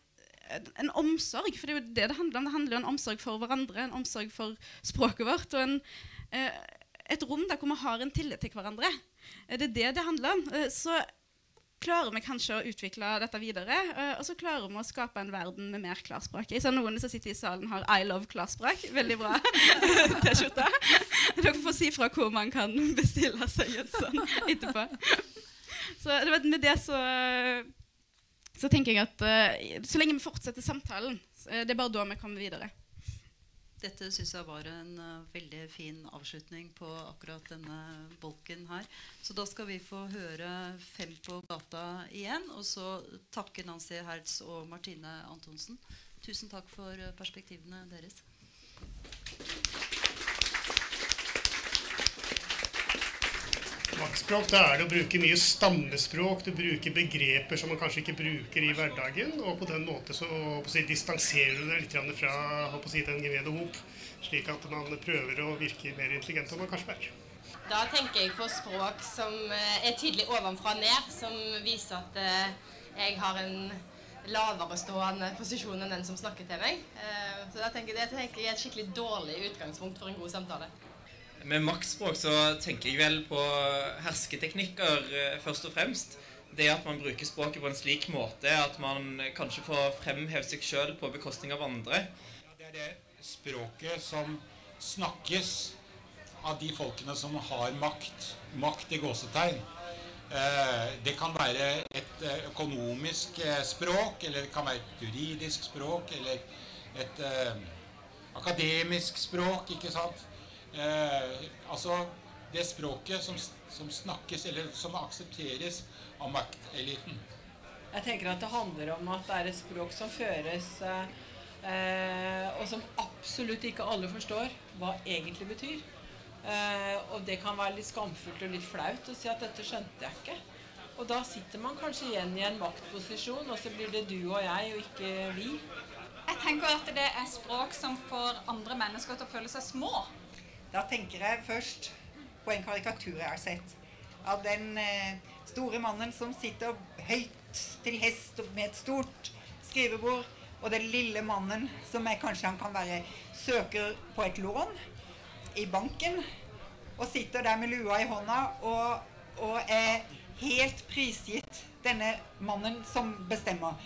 en omsorg, for det er jo det det handler om. Det handler jo om omsorg for hverandre, en omsorg for språket vårt. og en, eh, et rom der hvor vi har en tillit til hverandre. Eh, Det er det det handler om. Eh, så klarer vi kanskje å utvikle dette videre. eh, og så klarer vi å skape en verden med mer klarspråk. Jeg ser noen som sitter i salen har I love klarspråk. Veldig bra T-skjorte. Dere får si fra hvor man kan bestille seg en sånn etterpå. Så det var med det så, så tenker jeg at uh, så lenge vi fortsetter samtalen, det er bare da vi kommer videre. Dette syns jeg var en uh, veldig fin avslutning på akkurat denne bolken her. Så da skal vi få høre Fem på gata igjen, og så takke Nancy Hertz og Martine Antonsen. Tusen takk for perspektivene deres. Maktspråk da er det å bruke mye stammespråk, du bruker begreper som man kanskje ikke bruker i hverdagen. Og på den måten så si, distanserer du deg litt fra si, den gemene hop, slik at man prøver å virke mer intelligent enn man kanskje er. Da tenker jeg på språk som eh, er tydelig ovenfra og ned, som viser at eh, jeg har en lavere stående posisjon enn den som snakker til meg. Eh, så da tenker jeg, det er et skikkelig dårlig utgangspunkt for en god samtale. Med maktspråk så tenker jeg vel på hersketeknikker eh, først og fremst. Det at man bruker språket på en slik måte at man kanskje får fremhevet seg sjøl på bekostning av andre. Det er det språket som snakkes av de folkene som har makt. Makt i gåsetegn. Eh, det kan være et eh, økonomisk språk, eller det kan være et juridisk språk, eller et akademisk språk, ikke sant? Eh, altså det språket som, som, snakkes, eller som aksepteres av makteliten. Jeg tenker at det handler om at det er et språk som føres, eh, og som absolutt ikke alle forstår hva egentlig betyr. Eh, og det kan være litt skamfullt og litt flaut å si at dette skjønte jeg ikke. Og da sitter man kanskje igjen i en maktposisjon, og så blir det du og jeg, og ikke vi. Jeg tenker at det er språk som får andre mennesker til å føle seg små. Da tenker jeg først på en karikatur jeg har sett. Av den eh, store mannen som sitter høyt til hest med et stort skrivebord. Og den lille mannen som er, kanskje han kan være søker på et lån i banken. Og sitter der med lua i hånda og, og er helt prisgitt denne mannen som bestemmer.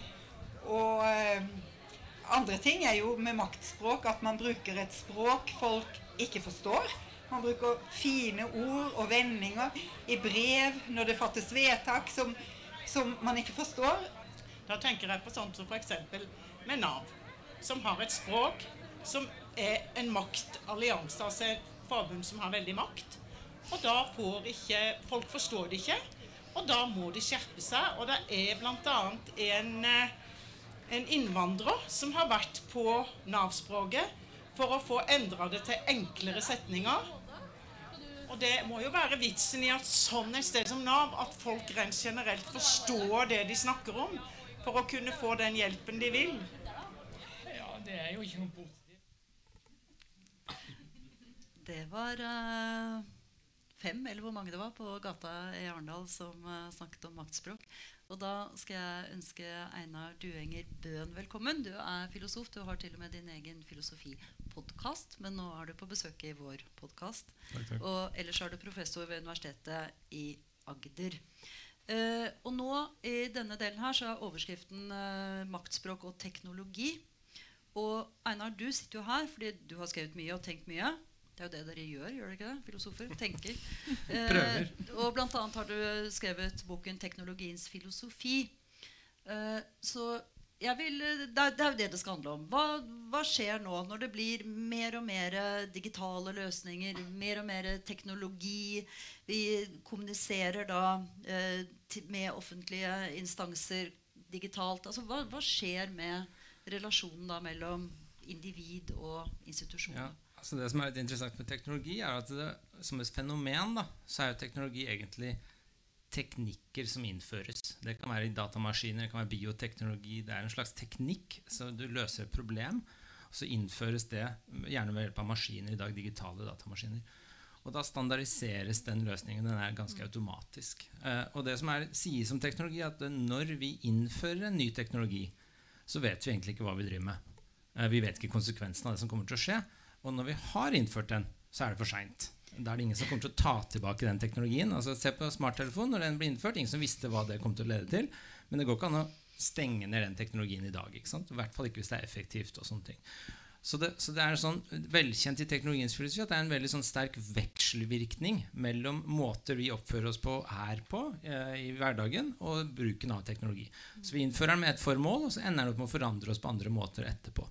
Og eh, andre ting er jo med maktspråk at man bruker et språk folk ikke forstår. Man bruker fine ord og vendinger i brev når det fattes vedtak som, som man ikke forstår. Da tenker jeg på sånt som f.eks. med Nav, som har et språk som er en maktallianse, altså et forbund som har veldig makt. Og da får ikke Folk forstår det ikke, og da må de skjerpe seg. Og det er bl.a. en, eh, en innvandrer som har vært på Nav-språket for å få endra det til enklere setninger. Og det må jo være vitsen i at sånn et sted som Nav, at folk rent generelt forstår det de snakker om, for å kunne få den hjelpen de vil. Ja, det er jo ikke noe positivt. Det var uh, fem, eller hvor mange det var, på gata i Arendal som uh, snakket om maktspråk. Og da skal jeg ønske Einar Duenger Bøhn velkommen. Du er filosof. Du har til og med din egen filosofipodkast, men nå er du på besøk i vår podkast. Og ellers er du professor ved Universitetet i Agder. Uh, og nå i denne delen her så er overskriften uh, 'Maktspråk og teknologi'. Og Einar, du sitter jo her fordi du har skrevet mye og tenkt mye. Det er jo det dere gjør, gjør dere ikke det? Filosofer. Tenker. Prøver. Eh, og blant annet har du skrevet boken 'Teknologiens filosofi'. Eh, så jeg vil, det, er, det er jo det det skal handle om. Hva, hva, skjer nå når det blir mer og mer digitale løsninger, mer og mer teknologi? Vi kommuniserer da eh, med offentlige instanser digitalt. Altså, hva, hva skjer med relasjonen da mellom individ og institusjoner? Ja. Altså det som er litt interessant med teknologi, er at det, som et fenomen da, så er jo teknologi egentlig teknikker som innføres. Det kan være i datamaskiner, det kan være bioteknologi. Det er en slags teknikk. Så du løser et problem, og så innføres det gjerne ved hjelp av maskiner, i dag digitale datamaskiner. Og da standardiseres den løsningen. Den er ganske automatisk. Eh, og det som er, sies om teknologi, er at når vi innfører en ny teknologi, så vet vi egentlig ikke hva vi driver med. Eh, vi vet ikke konsekvensen av det som kommer til å skje. Og når vi har innført den, så er det for seint. Da er det ingen som kommer til å ta tilbake den teknologien. Altså Se på smarttelefon når den ble innført. Ingen som visste hva det kom til å lede til. Men det går ikke an å stenge ned den teknologien i dag. ikke sant? I hvert fall ikke hvis det er effektivt. og sånne ting. Så det, så det, er sånn velkjent i teknologiens filosofi at det er en veldig sånn sterk vekselvirkning mellom måter vi oppfører oss på her på eh, i hverdagen, og bruken av teknologi. Så vi innfører den med ett formål, og så ender den opp med å forandre oss på andre måter etterpå.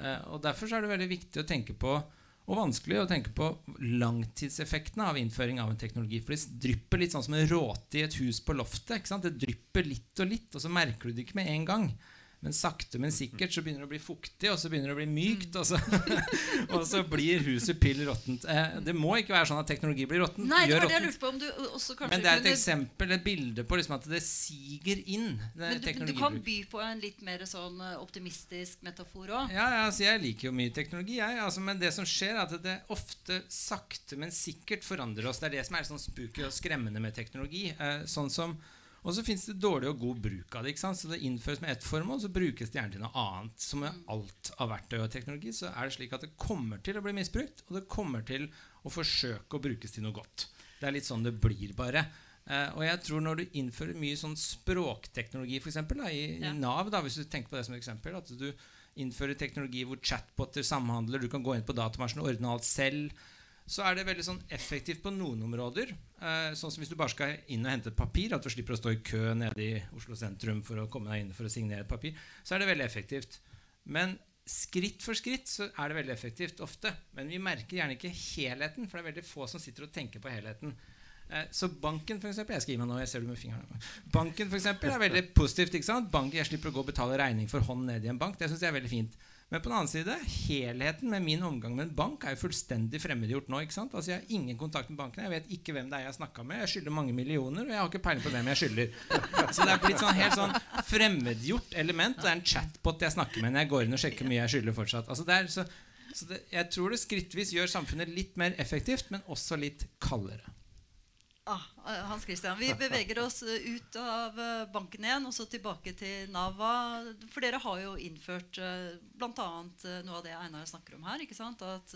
Eh, og Derfor er det veldig viktig å tenke på og vanskelig å tenke på langtidseffektene av innføring av en teknologi. For det drypper litt sånn som en råte i et hus på loftet. Det drypper litt og litt, og så merker du det ikke med en gang. Men sakte, men sikkert så begynner det å bli fuktig, og så begynner det å bli mykt, og så, og så blir huset pill råttent. Eh, det må ikke være sånn at teknologi blir råttent. Nei, det var det jeg lurte på om du også kanskje Men det er et eksempel, et bilde på liksom at det siger inn. Det men du, du, kan by på en litt mer sånn eh, optimistisk metafor òg? Ja, ja altså jeg liker jo mye teknologi, jeg. Altså, men det som skjer, er at det ofte sakte, men sikkert forandrer oss. Det er det som er sånn spooky og skremmende med teknologi. Eh, sånn som og så fins det dårlig og god bruk av det. ikke sant? Så det innføres med ett formål, så brukes det gjerne til noe annet. Som med alt av verktøy og teknologi så er det slik at det kommer til å bli misbrukt, og det kommer til å forsøke å brukes til noe godt. Det er litt sånn det blir, bare. Uh, og jeg tror når du innfører mye sånn språkteknologi for eksempel, da, i, ja. i, Nav, da, hvis du tenker på det som et eksempel, at du innfører teknologi hvor chatboter samhandler, du kan gå inn på datamaskinen og ordne alt selv så er det veldig sånn effektivt på noen områder. Eh, sånn som Hvis du bare skal inn og hente et papir, at du slipper å stå i kø nede i Oslo sentrum for å komme deg inn for å signere et papir, så er det veldig effektivt. Men skritt for skritt så er det veldig effektivt ofte. Men vi merker gjerne ikke helheten, for det er veldig få som sitter og tenker på helheten. Eh, så banken for eksempel, jeg skal gi meg nå, jeg ser du med fingrene Banken for eksempel, er veldig positivt. ikke sant? Banken, jeg slipper å gå og betale regning for hånd ned i en bank. Det syns jeg er veldig fint. Men på den annen side, helheten med min omgang med en bank er jo fullstendig fremmedgjort nå. ikke sant? Altså Jeg har ingen kontakt med bankene. Jeg vet ikke hvem det er jeg har snakka med. Jeg skylder mange millioner, og jeg har ikke peiling på hvem jeg skylder. Så det er blitt sånn helt sånn fremmedgjort element. Det er en chatbot jeg snakker med når jeg går inn og sjekker hvor mye jeg skylder fortsatt. Altså det er så, så det, Jeg tror det skrittvis gjør samfunnet litt mer effektivt, men også litt kaldere. Ah, eh, Hans Christian, Vi beveger oss eh, ut av eh, banken igjen og så tilbake til Nava. For dere har jo innført bl.a. noe av det Einar snakker om her. At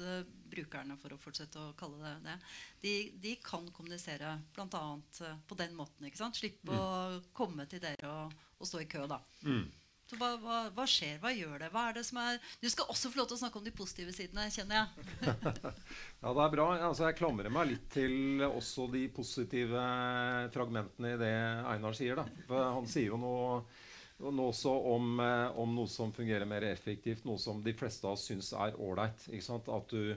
brukerne, for å fortsette å kalle det det, de, de kan kommunisere bl.a. på den måten. Slippe mm. å komme til dere og, og stå i kø. da. Mm. Hva, hva, hva, skjer? Hva gjør det? Hva er det som er Du skal også få lov til å snakke om de positive sidene, kjenner jeg. ja, det er bra. Altså, jeg klamrer meg litt til også de positive fragmentene i det Einar sier. Da. For han sier jo noe, noe også om, eh, om, noe som fungerer mer effektivt, noe som de fleste av oss syns er ålreit. At du,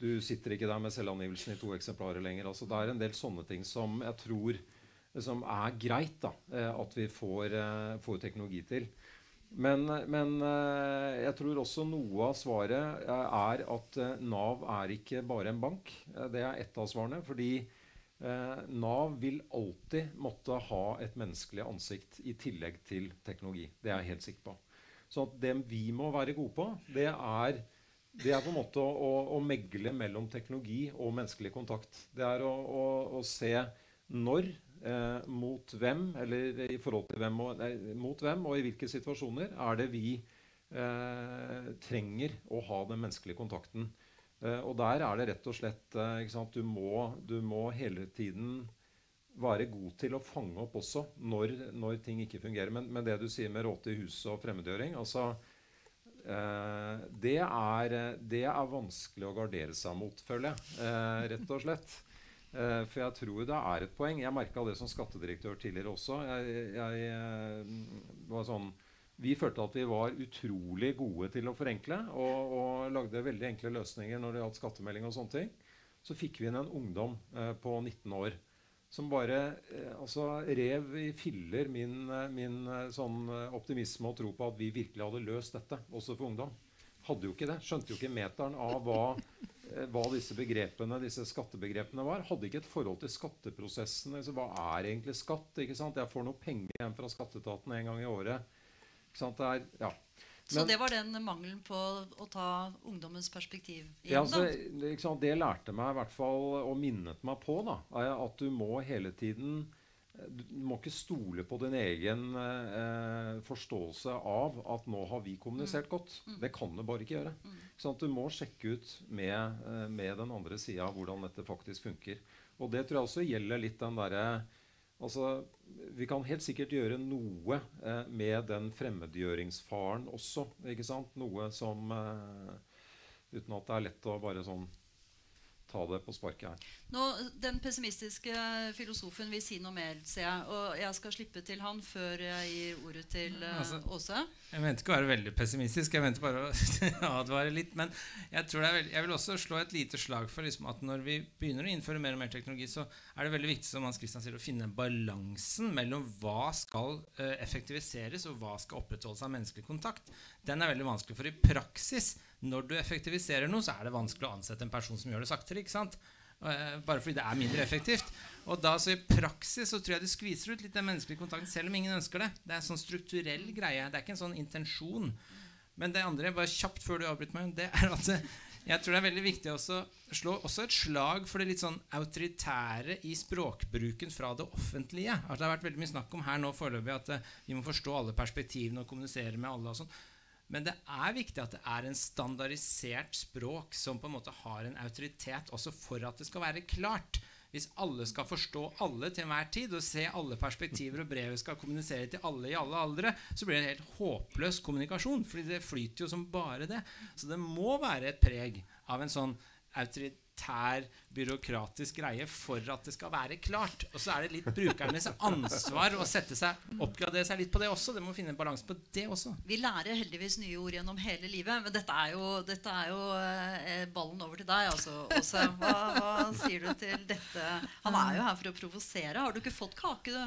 du, sitter ikke der med selvangivelsen i to eksemplarer lenger. Altså, det er en del sånne ting som jeg tror som er greit da, eh, at vi får, eh, får teknologi til. Men, men, eh, jeg tror også noe av svaret eh, er at eh, Nav er ikke bare en bank. Det er ett av svarene. Fordi Nav vil alltid måtte ha et menneskelig ansikt i tillegg til teknologi. Det er jeg helt sikker på. Så det vi må være gode på, det er, det er på en måte å, å, megle mellom teknologi og menneskelig kontakt. Det er å, å, å se når eh, mot hvem, eller i forhold til hvem og, nei, mot hvem, og i hvilke situasjoner er det vi eh, trenger å ha den menneskelige kontakten. Eh, og der er det rett og slett eh, du må, du, må, hele tiden være god til å fange opp også når, når ting ikke fungerer. Men, men, det du sier med råte i huset og fremmedgjøring altså, eh, det, er, det, er, vanskelig å gardere seg mot, føler jeg. Eh, rett og slett. Uh, for jeg tror det er et poeng. Jeg merka det som skattedirektør tidligere også. Jeg, jeg, uh, var sånn, vi følte at vi var utrolig gode til å forenkle og, og, lagde veldig enkle løsninger når det gjaldt skattemelding og sånne ting. Så fikk vi inn en ungdom uh, på 19 år som bare altså, rev i filler min, min sånn optimisme og tro på at vi virkelig hadde løst dette, også for ungdom. Hadde jo ikke det. Skjønte jo ikke meteren av hva Eh, hva disse begrepene, disse skattebegrepene var. Hadde ikke et forhold til skatteprosessen. Altså, hva er egentlig skatt? ikke sant? Jeg får noe penger hjem fra skatteetaten en gang i året. Ikke sant? Det er, ja. Men, så det var den mangelen på å ta ungdommens perspektiv inn? Ja, altså, det lærte meg i hvert fall, og minnet meg på, da, at du må hele tiden du må ikke stole på din egen eh, forståelse av at nå har vi kommunisert mm. godt. Mm. Det kan du bare ikke gjøre. Mm. Sånn du må sjekke ut med, eh, med den andre sida hvordan dette faktisk funker. Og det tror jeg også gjelder litt den derre Altså, vi kan helt sikkert gjøre noe eh, med den fremmedgjøringsfaren også. Noe som eh, Uten at det er lett å bare sånn ta det på sparket her. Nå, den pessimistiske filosofen vil si noe mer, ser jeg. Og jeg skal slippe til han før jeg gir ordet til uh, Altså, Åse. Jeg mente ikke å være veldig pessimistisk, jeg mente bare å advare litt. Men jeg, tror det er veldig, jeg vil også slå et lite slag for liksom at når vi begynner å innføre mer og mer teknologi, så er det veldig viktig som Hans Christian sier, å finne balansen mellom hva skal uh, effektiviseres, og hva skal opprettholdes av menneskelig kontakt. Den er veldig vanskelig, for i praksis, når du effektiviserer noe, så er det vanskelig å ansette en person som gjør det saktere. ikke sant? Uh, bare fordi det er mindre effektivt. Og da så I praksis så tror jeg du skviser ut litt den menneskelige kontakten, selv om ingen ønsker det. Det er en sånn strukturell greie. Det er ikke en sånn intensjon. Men det andre, bare kjapt før du avbryter meg, det er at jeg tror det er veldig viktig å slå også et slag for det litt sånn autoritære i språkbruken fra det offentlige. Altså, det har vært veldig mye snakk om her nå foreløpig at vi må forstå alle perspektivene og kommunisere med alle. og sånn. Men det er viktig at det er en standardisert språk som på en måte har en autoritet også for at det skal være klart. Hvis alle skal forstå alle til enhver tid og se alle perspektiver, og brevet skal kommunisere til alle i alle aldre, så blir det helt håpløs kommunikasjon. fordi det flyter jo som bare det. Så det må være et preg av en sånn autoritær, byråkratisk greie for at det skal være klart. Og så er det litt brukernes ansvar å sette seg, oppgradere seg litt på det også. Det må finne en balanse på det også. Vi lærer heldigvis nye ord gjennom hele livet. Men dette er jo, dette er jo eh, ballen over til deg, altså. Åse, hva, hva sier du til dette? Han er jo her for å provosere. Har du ikke fått kake, du?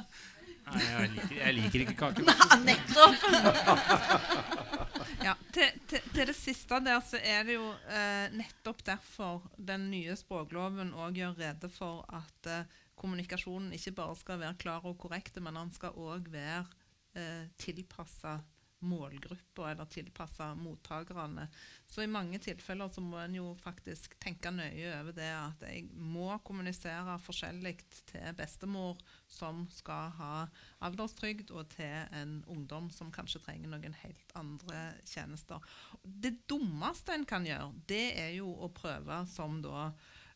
Nei, jeg liker, jeg liker ikke kake. Nei, nettopp! Ja, til, til, til, det siste der så er det jo eh, nettopp derfor den nye språkloven òg gjør rede for at eh, kommunikasjonen ikke bare skal være klar og korrekt, men den skal òg være eh, tilpassa målgrupper eller tilpassa mottakerne. Så i mange tilfeller så må en jo faktisk tenke nøye over det at jeg må kommunisere forskjellig til bestemor som skal ha alderstrygd, og til en ungdom som kanskje trenger noen helt andre tjenester. Det dummeste en kan gjøre, det er jo å prøve som da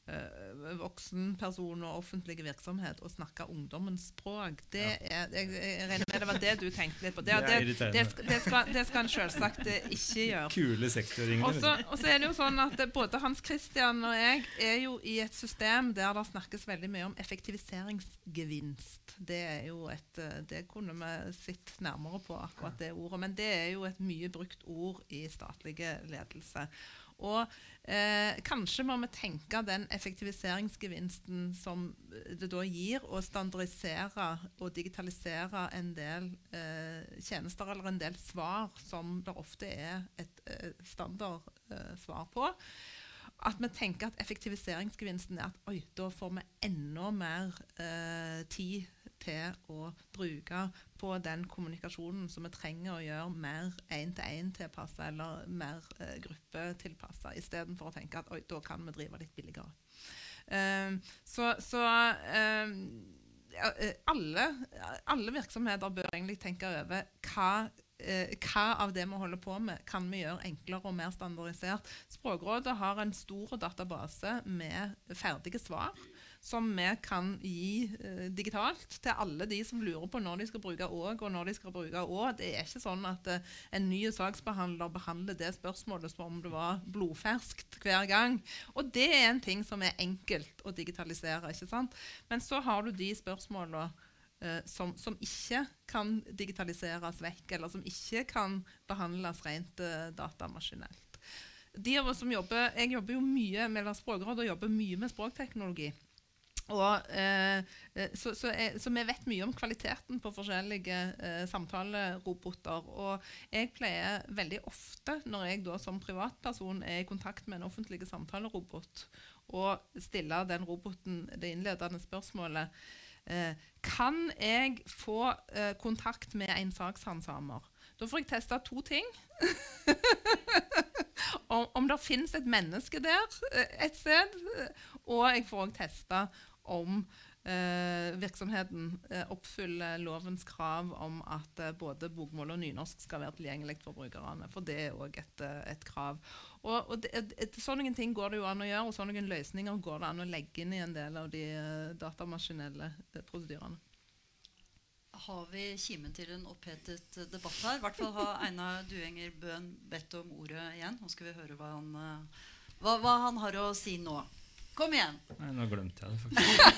uh, voksenperson og offentlig virksomhet å snakke ungdommens språk. Det er, jeg, jeg regner med det var det du tenkte litt på. Det, det, det, det skal, det, skal, en selvsagt ikke gjøre. Kule 60-åringer. Og så er det jo sånn at både Hans Christian og jeg er jo i et system der det snakkes veldig mye om effektiviseringsgevinst. Det er jo et, det kunne vi sett nærmere på, akkurat det ordet. Men det er jo et mye brukt ord i statlige ledelse. Og eh, kanskje må vi tenke den effektiviseringsgevinsten som det da gir å standardisere og digitalisere en del eh, tjenester eller en del svar som det ofte er et eh, standardsvar på. At vi tenker at effektiviseringsgevinsten er at oi, da får vi enda mer eh, tid til å bruke på den kommunikasjonen som vi trenger å gjøre mer én-til-én-tilpassa eller mer eh, gruppetilpassa, istedenfor å tenke at oi, da kan vi drive litt billigere. Um, så, så um, alle, alle, virksomheter bør egentlig tenke over hva Eh, hva av det vi holder på med, kan vi gjøre enklere og mer standardisert. Språkrådet har en stor database med ferdige svar som vi kan gi eh, digitalt til alle de som lurer på når de skal bruke òg og når de skal bruke å. Det er ikke sånn at eh, en ny saksbehandler behandler det spørsmålet som om det var blodferskt hver gang. Og det er en ting som er enkelt å digitalisere. ikke sant? Men så har du de spørsmålene eh, som, som, ikke kan digitaliseres vekk, eller som ikke kan behandles rent eh, datamaskinelt. De av oss som jobber, Jeg jobber jo mye med Språkrådet og jobber mye med språkteknologi. Og, eh, eh, så, så, jeg, så, vi vet mye om kvaliteten på forskjellige eh, samtaleroboter. Og jeg pleier veldig ofte, når jeg da som privatperson er i kontakt med en offentlig samtalerobot, å stille den roboten det innledende spørsmålet eh, Kan jeg få eh, kontakt med en sakshandsamer? Da får jeg testa to ting. om, om det finnes et menneske der eh, et sted. Og jeg får òg testa om eh, virksomheten eh, oppfyller lovens krav om at eh, både bokmål og nynorsk skal være tilgjengelig for brukerne. For det er òg et, et, krav. Og, og det, et, Sånne ting går det jo an å gjøre, og sånne løsninger går det an å legge inn i en del av de datamaskinelle prosedyrene. har vi kimen til en opphetet debatt her. I hvert fall har Einar Duenger Bøhn bedt om ordet igjen. Nå skal vi høre hva han, hva, hva han har å si nå. Kom igjen. Nei, nå glemte jeg det faktisk.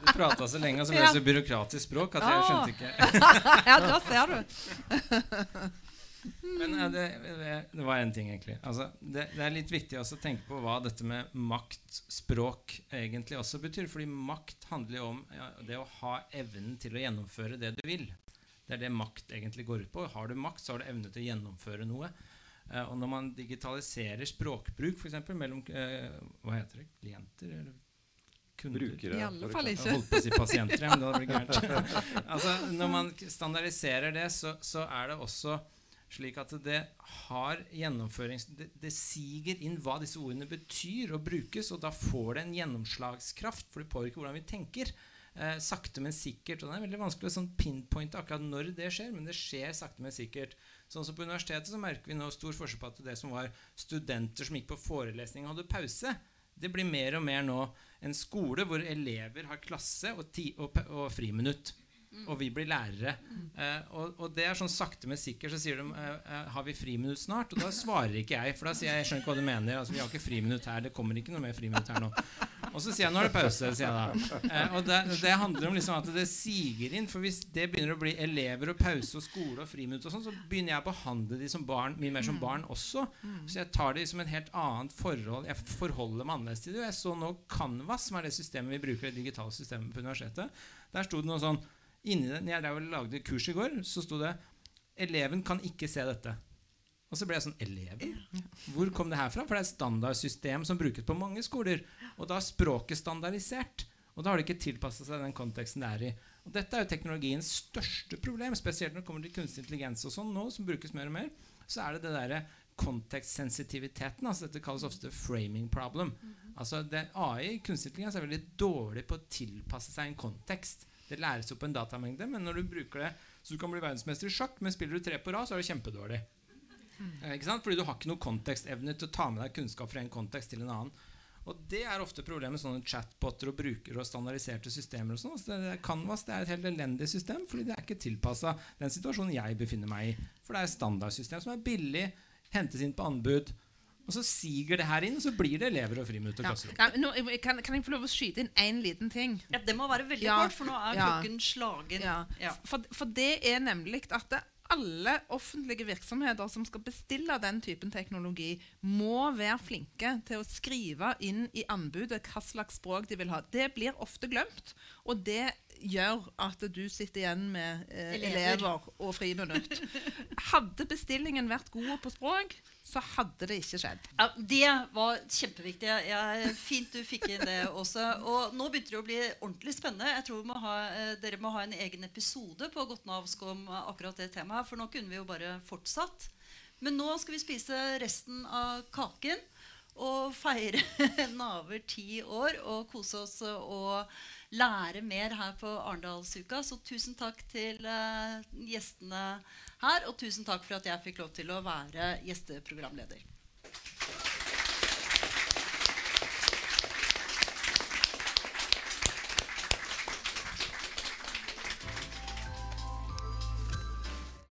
Du prata så lenge, og så ble det så byråkratisk språk at jeg skjønte ikke. ja, da ser du. Men eh, det, det, var én ting, egentlig. Altså, det, det, er litt viktig å tenke på hva dette med maktspråk egentlig også betyr. Fordi makt handler jo om ja, det å ha evnen til å gjennomføre det du vil. Det er det makt egentlig går ut på. Har du makt, så har du evne til å gjennomføre noe. Uh, og når man digitaliserer språkbruk, f.eks. mellom uh, hva heter det, klienter eller kunder Brukere. I alle fall ikke. Holdt på å si pasienter, ja, men da blir det gærent. altså, når man standardiserer det, så, så er det også slik at det har gjennomførings... Det, det, siger inn hva disse ordene betyr og brukes, og da får det en gjennomslagskraft, for det påvirker hvordan vi tenker. Eh, sakte, men sikkert. Og det er veldig vanskelig å sånn pinpointe akkurat når det skjer, men det skjer sakte, men sikkert. Sånn som På universitetet så merker vi nå stor forskjell på at det som var studenter som gikk på forelesning hadde pause, det blir mer og mer nå en skole hvor elever har klasse og, ti, og, og friminutt. Og vi blir lærere. Eh, og, og, det er sånn sakte, men sikkert så sier de eh, eh, Har vi friminutt snart? Og da svarer ikke jeg, for da sier jeg jeg skjønner ikke hva du mener. Altså, vi har ikke friminutt her. Det kommer ikke noe mer friminutt her nå. Og så sier jeg nå er det pause. sier jeg da. Eh, og det, det, handler om liksom at det siger inn. For hvis det begynner å bli elever og pause og skole og friminutt, og sånn, så begynner jeg å behandle de som barn, mye mer som barn også. Så jeg tar de som en helt annet forhold. Jeg forholder meg annerledes til det. Og jeg så nå Canvas, som er det systemet vi bruker, det digitale systemet på universitetet. Der sto det noe sånn inni det, når jeg lagde kurs i går, så sto det 'Eleven kan ikke se dette'. Og så ble jeg sånn Eleven? Hvor kom det her fra? For det er et standardsystem som brukes på mange skoler. Og da er språket standardisert. Og da har det ikke tilpassa seg den konteksten det er i. Og dette er jo teknologiens største problem, spesielt når det kommer til kunstig intelligens og sånn nå, som brukes mer og mer. Så er det det derre kontekstsensitiviteten. altså Dette kalles ofte framing problem. Altså det, AI, kunstig intelligens, er veldig dårlig på å tilpasse seg en kontekst. Det læres jo på en datamengde, men når du bruker det så du kan bli verdensmester i sjakk, men spiller du tre på rad, så er det kjempedårlig. Eh, ikke sant? Fordi du har ikke noe kontekstevne til å ta med deg kunnskap fra en kontekst til en annen. Og det er ofte problemet med sånne chatboter og brukere og standardiserte systemer. og sånt. Så det, Canvas det er et helt elendig system, fordi det er ikke tilpassa den situasjonen jeg befinner meg i. For det er et standardsystem som er billig, hentes inn på anbud. Og så siger det her inn, og så blir det elever og friminutt og ja. klasserom. Ja, nå, kan, kan, jeg få lov å skyte inn én liten ting? Ja, Det må være veldig ja, kort, for nå er klokken slagen. For, for, det er nemlig at det, alle offentlige virksomheter som skal bestille den typen teknologi, må være flinke til å skrive inn i anbudet hva slags språk de vil ha. Det blir ofte glemt, og det gjør at du sitter igjen med eh, elever. elever og friminutt. Hadde bestillingen vært god på språk, så hadde det ikke skjedd. Ja, Det var kjempeviktig. Jeg, fint du fikk inn det også. Og nå begynte det å bli ordentlig spennende. Jeg tror må ha, eh, Dere må ha en egen episode på Godt Navsk om akkurat det temaet. For nå kunne vi jo bare fortsatt. Men nå skal vi spise resten av kaken og feire Naver ti år og kose oss og lære mer her på Arendalsuka. Så tusen takk til uh, gjestene her, og tusen takk for at jeg fikk lov til å være gjesteprogramleder.